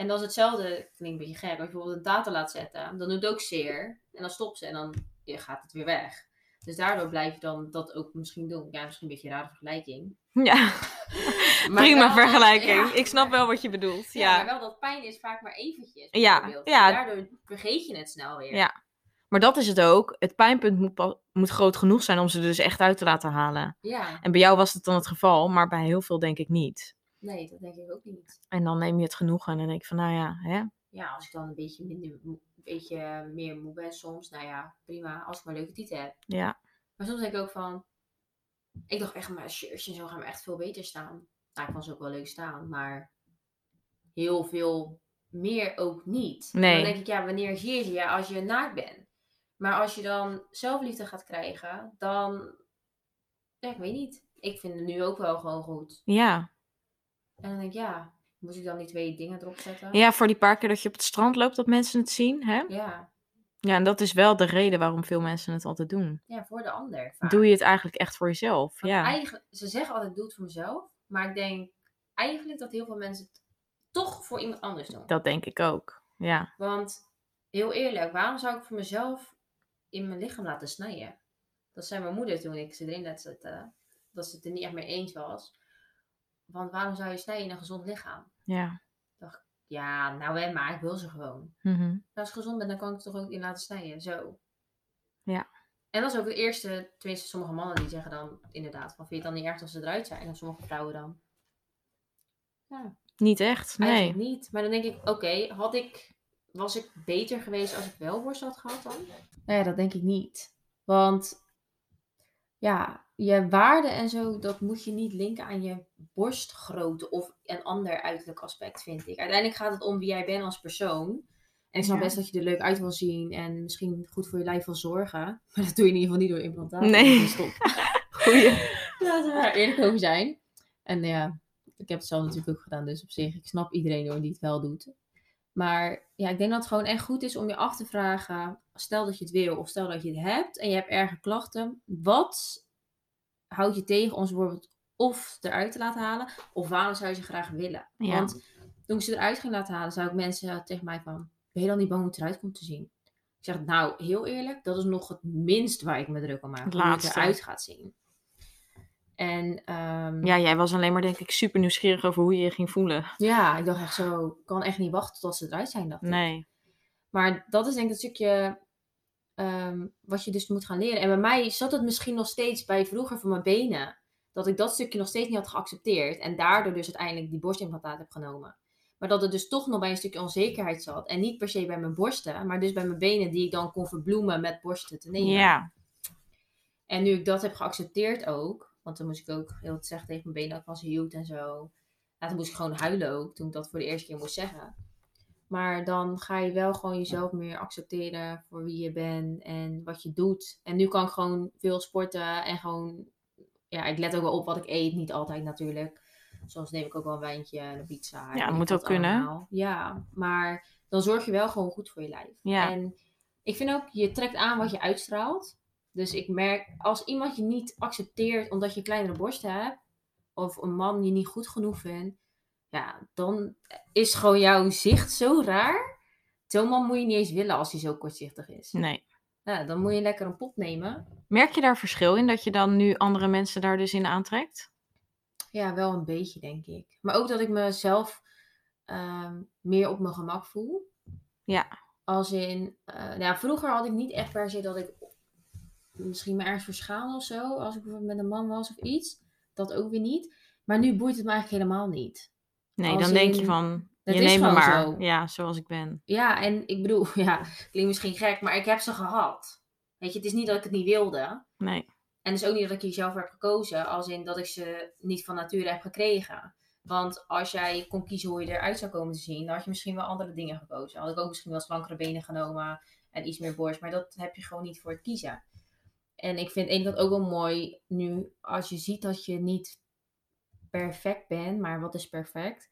S2: En dat is hetzelfde, klinkt een beetje gek, als je bijvoorbeeld een data laat zetten, dan doet het ook zeer. En dan stopt ze en dan ja, gaat het weer weg. Dus daardoor blijf je dan dat ook misschien doen. Ja, misschien een beetje een rare vergelijking.
S1: Ja, prima vergelijking. ik snap wel wat je bedoelt. Ja,
S2: maar wel dat pijn is vaak maar eventjes.
S1: Ja, ja.
S2: daardoor vergeet je het snel weer.
S1: Ja, maar dat is het ook. Het pijnpunt moet, moet groot genoeg zijn om ze er dus echt uit te laten halen.
S2: Ja.
S1: En bij jou was het dan het geval, maar bij heel veel denk ik niet.
S2: Nee, dat denk ik ook niet.
S1: En dan neem je het genoegen en dan denk ik van, nou ja, hè?
S2: Ja, als ik dan een beetje, minder, een beetje meer moe ben soms, nou ja, prima, als ik maar leuke titel heb.
S1: Ja.
S2: Maar soms denk ik ook van, ik dacht echt, mijn shirtje en zo gaan me echt veel beter staan. Nou, ik kan ze ook wel leuk staan, maar heel veel meer ook niet.
S1: Nee.
S2: Dan denk ik, ja, wanneer zie je ze? Ja, als je naakt bent. Maar als je dan zelfliefde gaat krijgen, dan, ja, ik weet niet. Ik vind het nu ook wel gewoon goed.
S1: Ja.
S2: En dan denk ik, ja, moet ik dan die twee dingen erop zetten?
S1: Ja, voor die paar keer dat je op het strand loopt, dat mensen het zien, hè?
S2: Ja.
S1: Ja, en dat is wel de reden waarom veel mensen het altijd doen.
S2: Ja, voor de ander. vaak.
S1: Doe je het eigenlijk echt voor jezelf?
S2: Want
S1: Ja.
S2: eigenlijk, ze zeggen altijd, doe het voor mezelf. Maar ik denk eigenlijk dat heel veel mensen het toch voor iemand anders doen.
S1: Dat denk ik ook. Ja.
S2: Want heel eerlijk, waarom zou ik voor mezelf in mijn lichaam laten snijden? Dat zei mijn moeder toen ik ze erin laat zetten. Dat ze het er niet echt mee eens was. Want waarom zou je snijden in een gezond lichaam?
S1: Ja.
S2: Ja, nou hè, maar ik wil ze gewoon.
S1: Mhm.
S2: Als ik gezond ben, dan kan ik het toch ook in laten snijden. Zo.
S1: Ja.
S2: En dat is ook het eerste, tenminste sommige mannen die zeggen dan inderdaad van vind je het dan niet erg als ze eruit zijn? En sommige vrouwen dan. Ja,
S1: Niet echt. Nee.
S2: eigenlijk niet. Maar dan denk ik, oké, had ik, was ik beter geweest als ik wel borst had gehad dan? Nou ja, dat denk ik niet. Want ja, je waarde en zo, dat moet je niet linken aan je borstgrootte of een ander uiterlijk aspect, vind ik. Uiteindelijk gaat het om wie jij bent als persoon. En ik snap
S1: Ja.
S2: best dat je er leuk uit wil zien en misschien goed voor je lijf wil zorgen. Maar dat doe je in ieder geval niet door implantaat.
S1: Nee.
S2: Dus stop.
S1: Goeie.
S2: Laten we er eerlijk over zijn. En ja, ik heb het zelf natuurlijk ook gedaan, dus op zich, ik snap iedereen hoor die het wel doet. Maar ja, ik denk dat het gewoon echt goed is om je af te vragen, stel dat je het wil of stel dat je het hebt en je hebt erge klachten, wat houdt je tegen ons bijvoorbeeld of eruit te laten halen of waarom zou je ze graag willen?
S1: Ja.
S2: Want toen ik ze eruit ging laten halen, zou ik mensen tegen mij van, ben je dan niet bang hoe het eruit komt te zien? Ik zeg, nou, heel eerlijk, dat is nog het minst waar ik me druk om maak. Hoe het eruit gaat zien. En ehm,
S1: Ja, jij was alleen maar denk ik super nieuwsgierig over hoe je je ging voelen.
S2: ja, ik dacht echt zo, ik kan echt niet wachten tot ze eruit zijn. Dacht ik.
S1: Nee.
S2: Maar dat is denk ik het stukje ehm, wat je dus moet gaan leren. En bij mij zat het misschien nog steeds bij vroeger van mijn benen. Dat ik dat stukje nog steeds niet had geaccepteerd. En daardoor dus uiteindelijk die borstimplantaat heb genomen. Maar dat het dus toch nog bij een stukje onzekerheid zat. En niet per se bij mijn borsten, maar dus bij mijn benen die ik dan kon verbloemen met borsten te nemen.
S1: Ja.
S2: En nu ik dat heb geaccepteerd ook, want dan moest ik ook heel het zeggen tegen mijn benen dat ik was hield en zo. Ja, toen moest ik gewoon huilen ook, toen ik dat voor de eerste keer moest zeggen. Maar dan ga je wel gewoon jezelf meer accepteren voor wie je bent en wat je doet. En nu kan ik gewoon veel sporten en gewoon, ja, ik let ook wel op wat ik eet. Niet altijd natuurlijk. Soms neem ik ook wel een wijntje en een pizza.
S1: Ja, moet ook kunnen.
S2: allemaal. Ja, maar dan zorg je wel gewoon goed voor je lijf.
S1: Ja.
S2: En ik vind ook, je trekt aan wat je uitstraalt. Dus ik merk, als iemand je niet accepteert omdat je een kleinere borst hebt, of een man je niet goed genoeg vindt, ja, dan is gewoon jouw zicht zo raar. Zo'n man moet je niet eens willen als hij zo kortzichtig is.
S1: Nee.
S2: Ja, dan moet je lekker een pop nemen.
S1: Merk je daar verschil in dat je dan nu andere mensen daar dus in aantrekt?
S2: Ja, wel een beetje, denk ik. Maar ook dat ik mezelf ehm, meer op mijn gemak voel.
S1: Ja.
S2: Als in, eh, nou vroeger had ik niet echt per se dat ik misschien me ergens verschaal of zo. Als ik bijvoorbeeld met een man was of iets. Dat ook weer niet. Maar nu boeit het me eigenlijk helemaal niet.
S1: Nee,
S2: Als
S1: dan denk je van, je neemt me maar.
S2: zo.
S1: Ja, zoals ik ben.
S2: Ja, en ik bedoel, ja, klinkt misschien gek, maar ik heb ze gehad. Weet je, het is niet dat ik het niet wilde.
S1: Nee.
S2: En het is ook niet dat ik hier zelf heb gekozen, als in dat ik ze niet van nature heb gekregen. Want als jij kon kiezen hoe je eruit zou komen te zien, dan had je misschien wel andere dingen gekozen. Had ik ook misschien wel slankere benen genomen en iets meer borst, maar dat heb je gewoon niet voor het kiezen. En ik vind één kant ook wel mooi nu, als je ziet dat je niet perfect bent, maar wat is perfect?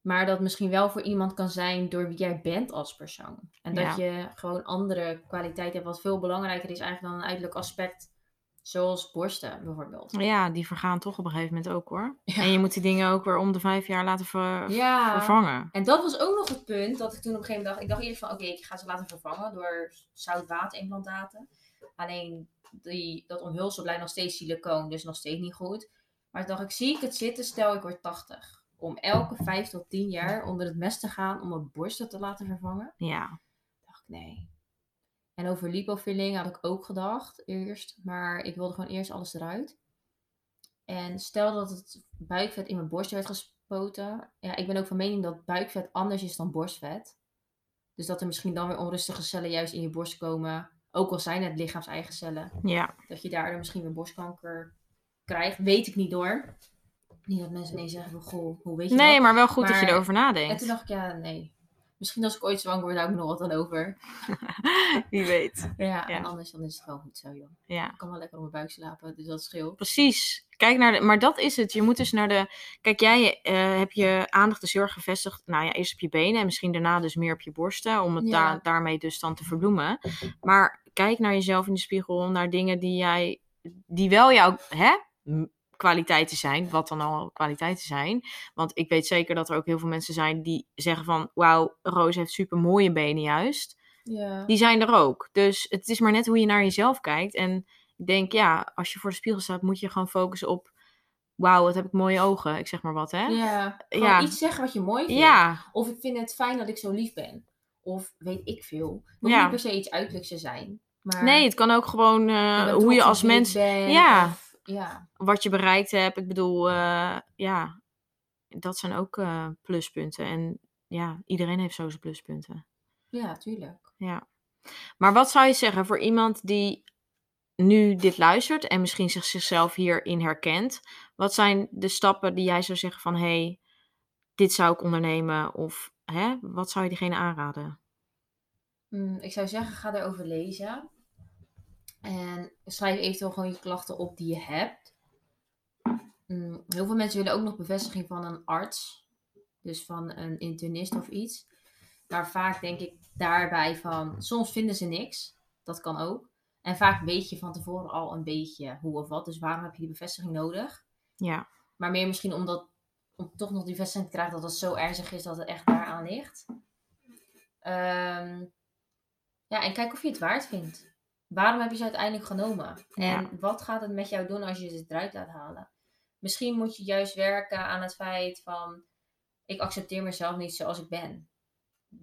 S2: Maar dat misschien wel voor iemand kan zijn door wie jij bent als persoon. En dat
S1: Ja.
S2: je gewoon andere kwaliteiten hebt, wat veel belangrijker is eigenlijk dan een uiterlijk aspect. Zoals borsten bijvoorbeeld.
S1: Ja, die vergaan toch op een gegeven moment ook hoor.
S2: Ja.
S1: En je moet die dingen ook weer om de vijf jaar laten ver-
S2: Ja.
S1: vervangen.
S2: En dat was ook nog het punt dat ik toen op een gegeven moment dacht. Ik dacht eerst van oké, ik ga ze laten vervangen door zoutwaterimplantaten. Alleen die, dat omhulsel blijft nog steeds silicoon, dus nog steeds niet goed. Maar toen dacht ik, zie ik het zitten, stel ik word 80. Om elke 5 tot 10 jaar onder het mes te gaan om mijn borsten te laten vervangen.
S1: Ja.
S2: dacht ik nee. En over lipofilling had ik ook gedacht eerst. Maar ik wilde gewoon eerst alles eruit. En stel dat het buikvet in mijn borst werd gespoten. Ja, ik ben ook van mening dat buikvet anders is dan borstvet. Dus dat er misschien dan weer onrustige cellen juist in je borst komen. Ook al zijn het lichaams-eigen cellen.
S1: Ja.
S2: Dat je daardoor misschien weer borstkanker krijgt. Weet ik niet door. Niet dat mensen ineens zeggen van, goh, hoe weet je
S1: Nee,
S2: dat?
S1: maar wel goed dat je erover
S2: En
S1: nadenkt.
S2: toen dacht ik, ja, nee. Misschien als ik ooit zwanger word, hou ik nog wat dan over.
S1: Wie weet.
S2: Ja,
S1: Ja.
S2: en anders dan is het gewoon goed zo, joh.
S1: Ja.
S2: Ik kan wel lekker op mijn buik slapen, dus dat scheelt.
S1: Precies. Kijk naar de, maar dat is het. Je moet dus naar de. Kijk, jij uh, heb je aandacht dus heel erg gevestigd. Nou ja, eerst op je benen en misschien daarna dus meer op je borsten. Om het daar, daarmee dus dan te verbloemen. Maar kijk naar jezelf in de spiegel. Naar dingen die jij. Die wel jouw hè, kwaliteiten zijn. Wat dan al kwaliteiten zijn. Want ik weet zeker dat er ook heel veel mensen zijn die zeggen van. Wauw, Roos heeft super mooie benen juist. Ja. Die zijn er ook. Dus het is maar net hoe je naar jezelf kijkt. En ik denk, ja, als je voor de spiegel staat, moet je gewoon focussen op. Wauw, wat heb ik mooie ogen. Ik zeg maar wat, hè?
S2: Ja, ja. iets zeggen wat je mooi vindt. Ja. Of ik vind het fijn dat ik zo lief ben. Of weet ik veel. Het ja. niet per se iets uiterlijks te zijn. Maar
S1: nee, het kan ook gewoon uh, hoe je als mens... ja. Ja, wat je bereikt hebt. Ik bedoel, uh, ja, dat zijn ook uh, pluspunten. En ja, iedereen heeft zo zijn pluspunten.
S2: Ja, tuurlijk.
S1: Ja. Maar wat zou je zeggen voor iemand die nu dit luistert en misschien zich, zichzelf hierin herkent, wat zijn de stappen die jij zou zeggen van hé, hey, dit zou ik ondernemen of hè, wat zou je diegene aanraden?
S2: Hmm, ik zou zeggen, ga erover lezen. En schrijf eventueel gewoon je klachten op die je hebt. Hmm, heel veel mensen willen ook nog bevestiging van een arts. Dus van een internist of iets. Maar vaak denk ik daarbij van, soms vinden ze niks. Dat kan ook. En vaak weet je van tevoren al een beetje hoe of wat. Dus waarom heb je die bevestiging nodig? Ja. Maar meer misschien omdat, om toch nog die bevestiging te krijgen dat het zo ernstig is dat het echt daaraan ligt. Um, ja, en kijk of je het waard vindt. Waarom heb je ze uiteindelijk genomen? En wat gaat het met jou doen als je ze eruit laat halen? Misschien moet je juist werken aan het feit van... Ik accepteer mezelf niet zoals ik ben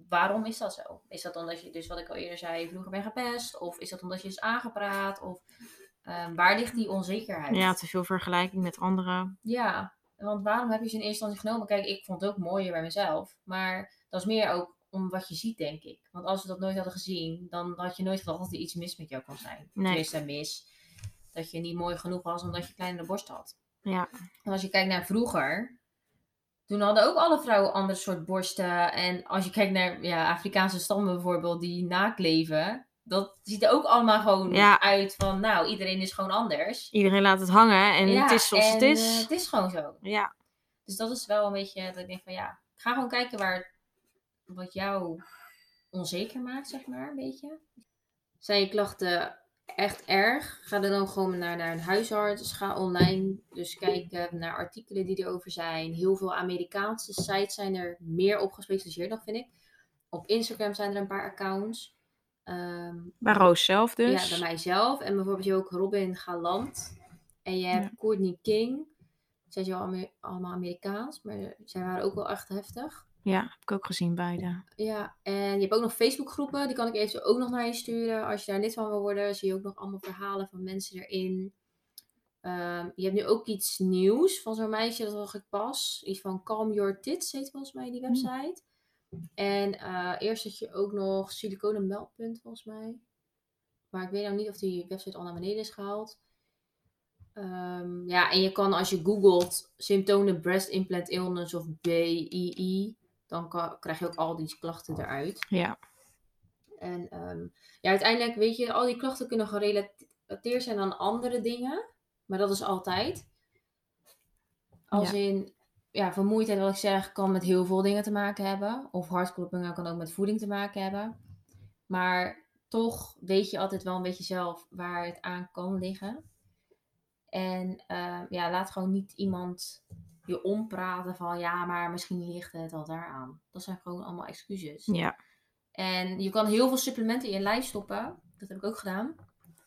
S2: waarom is dat zo? Is dat omdat je, dus wat ik al eerder zei, vroeger ben gepest? Of is dat omdat je is aangepraat? Of ehm, waar ligt die onzekerheid?
S1: Ja, te veel vergelijking met anderen.
S2: Ja, want waarom heb je ze in eerste instantie genomen? Kijk, ik vond het ook mooier bij mezelf. Maar dat is meer ook om wat je ziet, denk ik. Want als we dat nooit hadden gezien, dan had je nooit gedacht dat er iets mis met jou kon zijn. Nee. Tenminste, mis. Dat je niet mooi genoeg was omdat je kleinere borst had. Ja. En als je kijkt naar vroeger, toen hadden ook alle vrouwen andere soort borsten. En als je kijkt naar ja, Afrikaanse stammen bijvoorbeeld, die naakt leven. Dat ziet er ook allemaal gewoon uit van, nou, iedereen is gewoon anders.
S1: Iedereen laat het hangen en het is zoals het is.
S2: Uh, het is gewoon zo. Ja. Dus dat is wel een beetje dat ik denk van, ja, ga gewoon kijken waar, wat jou onzeker maakt, zeg maar, een beetje. Zijn je klachten echt erg, ga dan gewoon naar, naar een huisarts. Ga online dus kijken naar artikelen die erover zijn. Heel veel Amerikaanse sites zijn er meer op gespecialiseerd dan, vind ik. Op Instagram zijn er een paar accounts.
S1: Um, bij Roos zelf dus?
S2: Ja, bij mijzelf. En bijvoorbeeld je ook Robin Galant. En je hebt Courtney King. Zij zijn allemaal Amerikaans, maar zij waren ook wel echt heftig.
S1: Ja, heb ik ook gezien beide.
S2: Ja, en je hebt ook nog Facebookgroepen. Die kan ik even ook nog naar je sturen. Als je daar lid van wil worden, zie je ook nog allemaal verhalen van mensen erin. Um, je hebt nu ook iets nieuws van zo'n meisje, dat zag ik pas. Iets van Calm Your Tits heet volgens mij die hmm. website. En uh, eerst had je ook nog Siliconen Meldpunt volgens mij. Maar ik weet nou niet of die website al naar beneden is gehaald. Um, ja, en je kan als je googelt symptomen breast implant illness of BII, dan krijg je ook al die klachten eruit. Ja. En um, ja, uiteindelijk weet je, al die klachten kunnen gerelateerd zijn aan andere dingen. Maar dat is altijd. Als in, ja, vermoeidheid, wat ik zeg, kan met heel veel dingen te maken hebben. Of hartkloppingen kan ook met voeding te maken hebben. Maar toch weet je altijd wel een beetje zelf waar het aan kan liggen. En uh, ja, laat gewoon niet iemand je ompraten van ja, maar misschien ligt het al daaraan. Dat zijn gewoon allemaal excuses. Ja. En je kan heel veel supplementen in je lijf stoppen. Dat heb ik ook gedaan.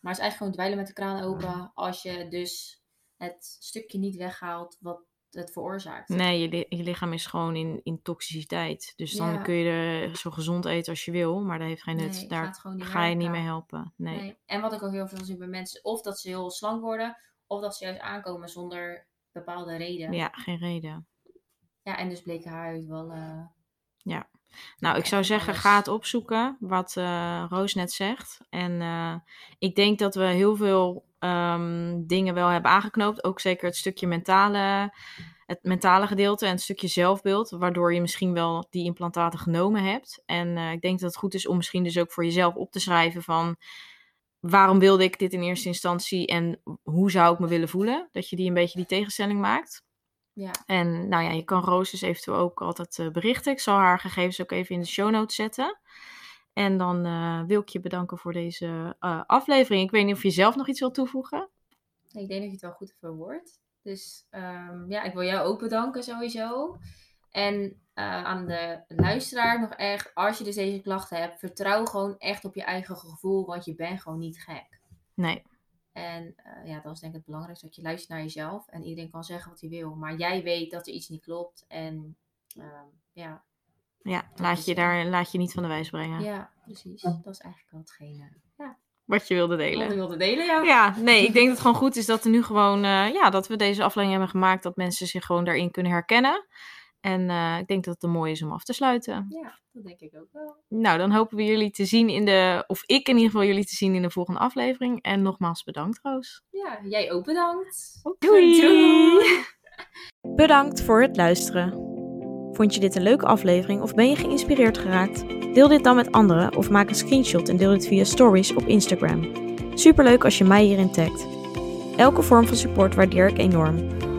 S2: Maar het is eigenlijk gewoon dweilen met de kraan open als je dus het stukje niet weghaalt wat het veroorzaakt.
S1: Nee, je, je lichaam is gewoon in, in toxiciteit. Dus dan kun je zo gezond eten als je wil, maar dat heeft geen nut. Daar ga je niet mee helpen. Nee. nee.
S2: En wat ik ook heel veel zie bij mensen, of dat ze heel slank worden, of dat ze juist aankomen zonder bepaalde reden.
S1: Ja, geen reden.
S2: Ja, en dus bleek haar huid wel. Uh,
S1: ja. Nou, ik zou zeggen, ga het opzoeken wat uh, Roos net zegt. En uh, ik denk dat we heel veel um, dingen wel hebben aangeknoopt. Ook zeker het stukje mentale, het mentale gedeelte en het stukje zelfbeeld. Waardoor je misschien wel die implantaten genomen hebt. En ik denk dat het goed is om misschien dus ook voor jezelf op te schrijven van waarom wilde ik dit in eerste instantie en hoe zou ik me willen voelen? Dat je die een beetje die tegenstelling maakt.
S2: Ja.
S1: En nou ja, je kan Roos dus eventueel ook altijd eh, berichten. Ik zal haar gegevens ook even in de show notes zetten. En dan uh, wil ik je bedanken voor deze uh, aflevering. Ik weet niet of je zelf nog iets wil toevoegen.
S2: Ik denk dat je het wel goed verwoordt. Dus um, ja, ik wil jou ook bedanken sowieso. En aan de luisteraar nog echt, als je dus deze klachten hebt, vertrouw gewoon echt op je eigen gevoel, want je bent gewoon niet gek.
S1: Nee.
S2: En uh, ja, dat is denk ik het belangrijkste, dat je luistert naar jezelf. En iedereen kan zeggen wat hij wil, maar jij weet dat er iets niet klopt. En uh, ja.
S1: Ja, laat je daar laat je niet van de wijs brengen.
S2: Ja, precies. Dat is eigenlijk wel hetgene. Ja.
S1: Wat je wilde delen.
S2: Wat ik wilde delen, ja.
S1: Ja, nee, ik denk dat het gewoon goed is dat er nu gewoon, uh, ja, dat we deze aflevering hebben gemaakt, dat mensen zich gewoon daarin kunnen herkennen. En uh, ik denk dat het een mooi is om af te sluiten.
S2: Ja, dat denk ik ook wel.
S1: Nou, dan hopen we jullie te zien in de, of ik in ieder geval jullie te zien in de volgende aflevering. En nogmaals bedankt, Roos.
S2: Ja, jij ook bedankt.
S1: Doei.
S2: Doei.
S1: Bedankt voor het luisteren. Vond je dit een leuke aflevering of ben je geïnspireerd geraakt? Deel dit dan met anderen of maak een screenshot en deel dit via stories op Instagram. Superleuk als je mij hierin tagt. Elke vorm van support waardeer ik enorm.